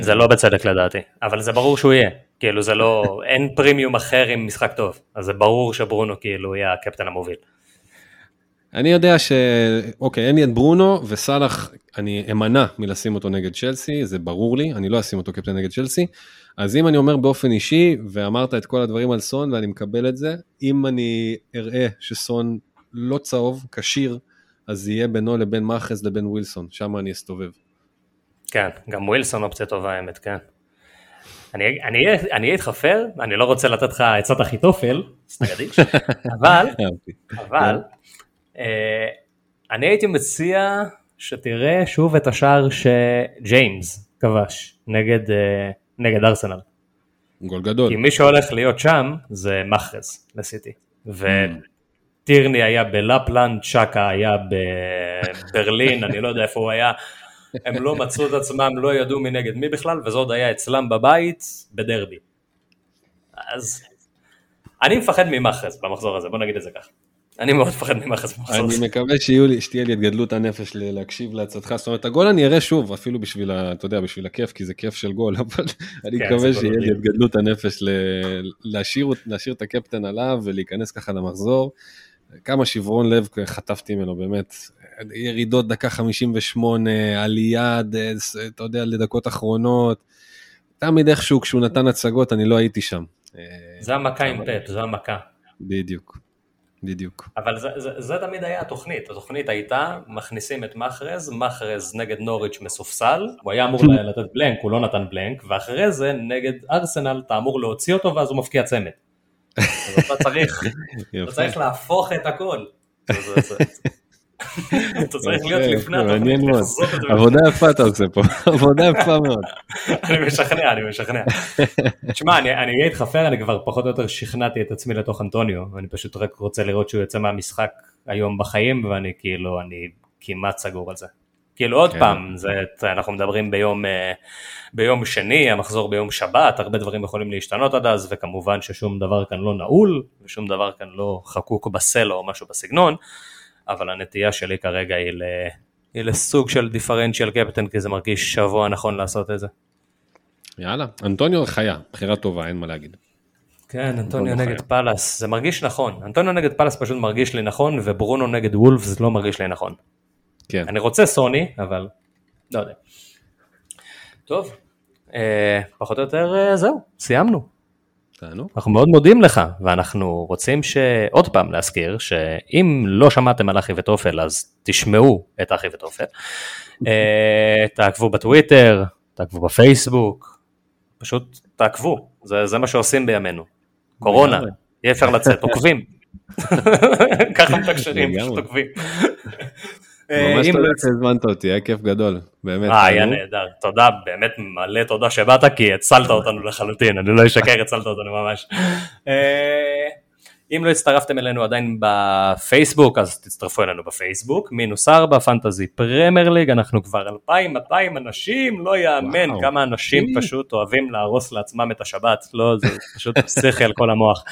זה לא בצדק לדעתי, אבל זה ברור שהוא יהיה. כאילו זה לא, אין פרימיום אחר עם משחק טוב, אז זה ברור שברונו כאילו יהיה הקפטן המוביל. אני יודע ש... אוקיי, אין לי את ברונו וסאלח, אני אמנע מלשים אותו נגד צ'לסי, זה ברור לי, אני לא אשים אותו קפטן נגד צ'לסי. אז אם אני אומר באופן אישי, ואמרת את כל הדברים על סון ואני מקבל את זה, אם אני אראה שסון לא צהוב, כשיר, אז יהיה בינו לבין מאחז לבין ווילסון, שם אני אסתובב. כן, גם ווילסון אופציה טובה האמת, כן. אני אהיה איתך פייר, אני לא רוצה לתת לך עצת אחיתופל, אבל, אבל, אה, אני הייתי מציע שתראה שוב את השער שג'יימס כבש נגד, אה, נגד ארסנל. גול גדול. כי מי שהולך להיות שם זה מחרז לסיטי. וטירני היה בלפלנד, צ'קה היה בברלין, אני לא יודע איפה הוא היה. הם לא מצאו את עצמם, לא ידעו מי נגד מי בכלל, וזה עוד היה אצלם בבית בדרבי. אז אני מפחד ממחרז במחזור הזה, בוא נגיד את זה ככה. אני מאוד מפחד ממחרז במחזור הזה. אני מקווה שתהיה לי את גדלות הנפש להקשיב לעצתך, זאת אומרת הגול אני אראה שוב, אפילו בשביל, אתה יודע, בשביל הכיף, כי זה כיף של גול, אבל אני כן, מקווה שיהיה לי את גדלות הנפש להשאיר את הקפטן עליו ולהיכנס ככה למחזור. כמה שברון לב חטפתי ממנו, באמת. ירידות דקה 58, עלייה, אתה יודע, לדקות אחרונות. תמיד איכשהו כשהוא נתן הצגות, אני לא הייתי שם. זה המכה עם פפ, זו המכה. בדיוק. בדיוק. אבל זה, זה, זה תמיד היה התוכנית, התוכנית הייתה מכניסים את מחרז, מחרז נגד נוריץ' מסופסל, הוא היה אמור לתת בלנק, הוא לא נתן בלנק, ואחרי זה נגד ארסנל אתה אמור להוציא אותו ואז הוא מפקיע צמד. אתה צריך, אתה צריך להפוך את הכל. אתה צריך להיות לפני התוכנית, עבודה יפה אתה עושה פה, עבודה יפה מאוד. אני משכנע, אני משכנע. תשמע, אני אהיה איתך פייר, אני כבר פחות או יותר שכנעתי את עצמי לתוך אנטוניו, אני פשוט רק רוצה לראות שהוא יוצא מהמשחק היום בחיים, ואני כאילו, אני כמעט סגור על זה. כאילו עוד כן. פעם, זה, אנחנו מדברים ביום, אה, ביום שני, המחזור ביום שבת, הרבה דברים יכולים להשתנות עד אז, וכמובן ששום דבר כאן לא נעול, ושום דבר כאן לא חקוק בסלע או משהו בסגנון, אבל הנטייה שלי כרגע היא, ל, היא לסוג של differential captain, כי זה מרגיש שבוע נכון לעשות את זה. יאללה, אנטוניו חיה, בחירה טובה, אין מה להגיד. כן, אנטוניו נגד פאלאס, זה מרגיש נכון. אנטוניו נגד פאלאס פשוט מרגיש לי נכון, וברונו נגד וולפס לא מרגיש לי נכון. כן. אני רוצה סוני, אבל לא יודע. טוב, אה, פחות או יותר אה, זהו, סיימנו. תענו. אנחנו מאוד מודים לך, ואנחנו רוצים שעוד פעם להזכיר, שאם לא שמעתם על אחי וטופל, אז תשמעו את אחי וטופל. אה, תעקבו בטוויטר, תעקבו בפייסבוק, פשוט תעקבו, זה, זה מה שעושים בימינו. קורונה, אי אפשר לצאת, עוקבים. ככה מתקשרים, פשוט עוקבים. ממש תודה לא שהזמנת אותי, היה כיף גדול, באמת. אה, היה נהדר, תודה, באמת מלא תודה שבאת, כי הצלת אותנו לחלוטין, אני לא אשקר, הצלת אותנו ממש. אם לא הצטרפתם אלינו עדיין בפייסבוק, אז תצטרפו אלינו בפייסבוק, מינוס ארבע, פנטזי פרמייר ליג, אנחנו כבר 2,200 אנשים, לא יאמן וואו. כמה אנשים פשוט אוהבים להרוס לעצמם את השבת, לא, זה פשוט שכל על כל המוח.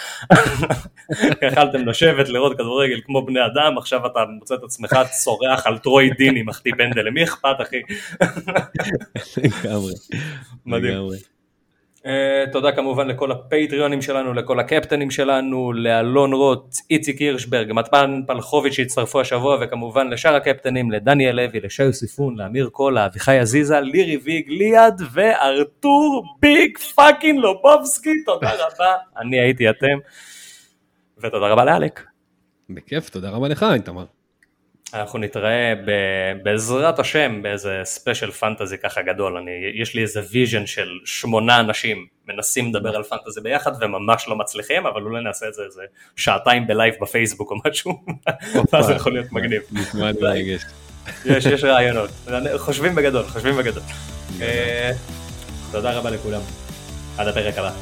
יכלתם לשבת, לראות כדורגל כמו בני אדם, עכשיו אתה מוצא את עצמך צורח על טרוי דיני, מחטיא פנדל, למי אכפת אחי? לגמרי. מדהים. אה, תודה כמובן לכל הפטריונים שלנו, לכל הקפטנים שלנו, לאלון רוט, איציק הירשברג, מתפן פלחוביץ' שהצטרפו השבוע, וכמובן לשאר הקפטנים, לדניאל לוי, לשי יוסיפון, לאמיר קולה, אביחי עזיזה, לירי ויג, ליעד וארתור big fucking לובובסקי, תודה רבה, אני הייתי אתם, ותודה רבה לאלק. בכיף, תודה רבה לך איתמר. אנחנו נתראה ב, בעזרת השם באיזה ספיישל פנטזי ככה גדול, אני, יש לי איזה vision של שמונה אנשים מנסים לדבר על פנטזי ביחד וממש לא מצליחים, אבל אולי נעשה את זה איזה שעתיים בלייב בפייסבוק או משהו, ואז זה יכול להיות מגניב. יש, יש רעיונות, חושבים בגדול, חושבים בגדול. אה, תודה רבה לכולם, עד הפרק הבא.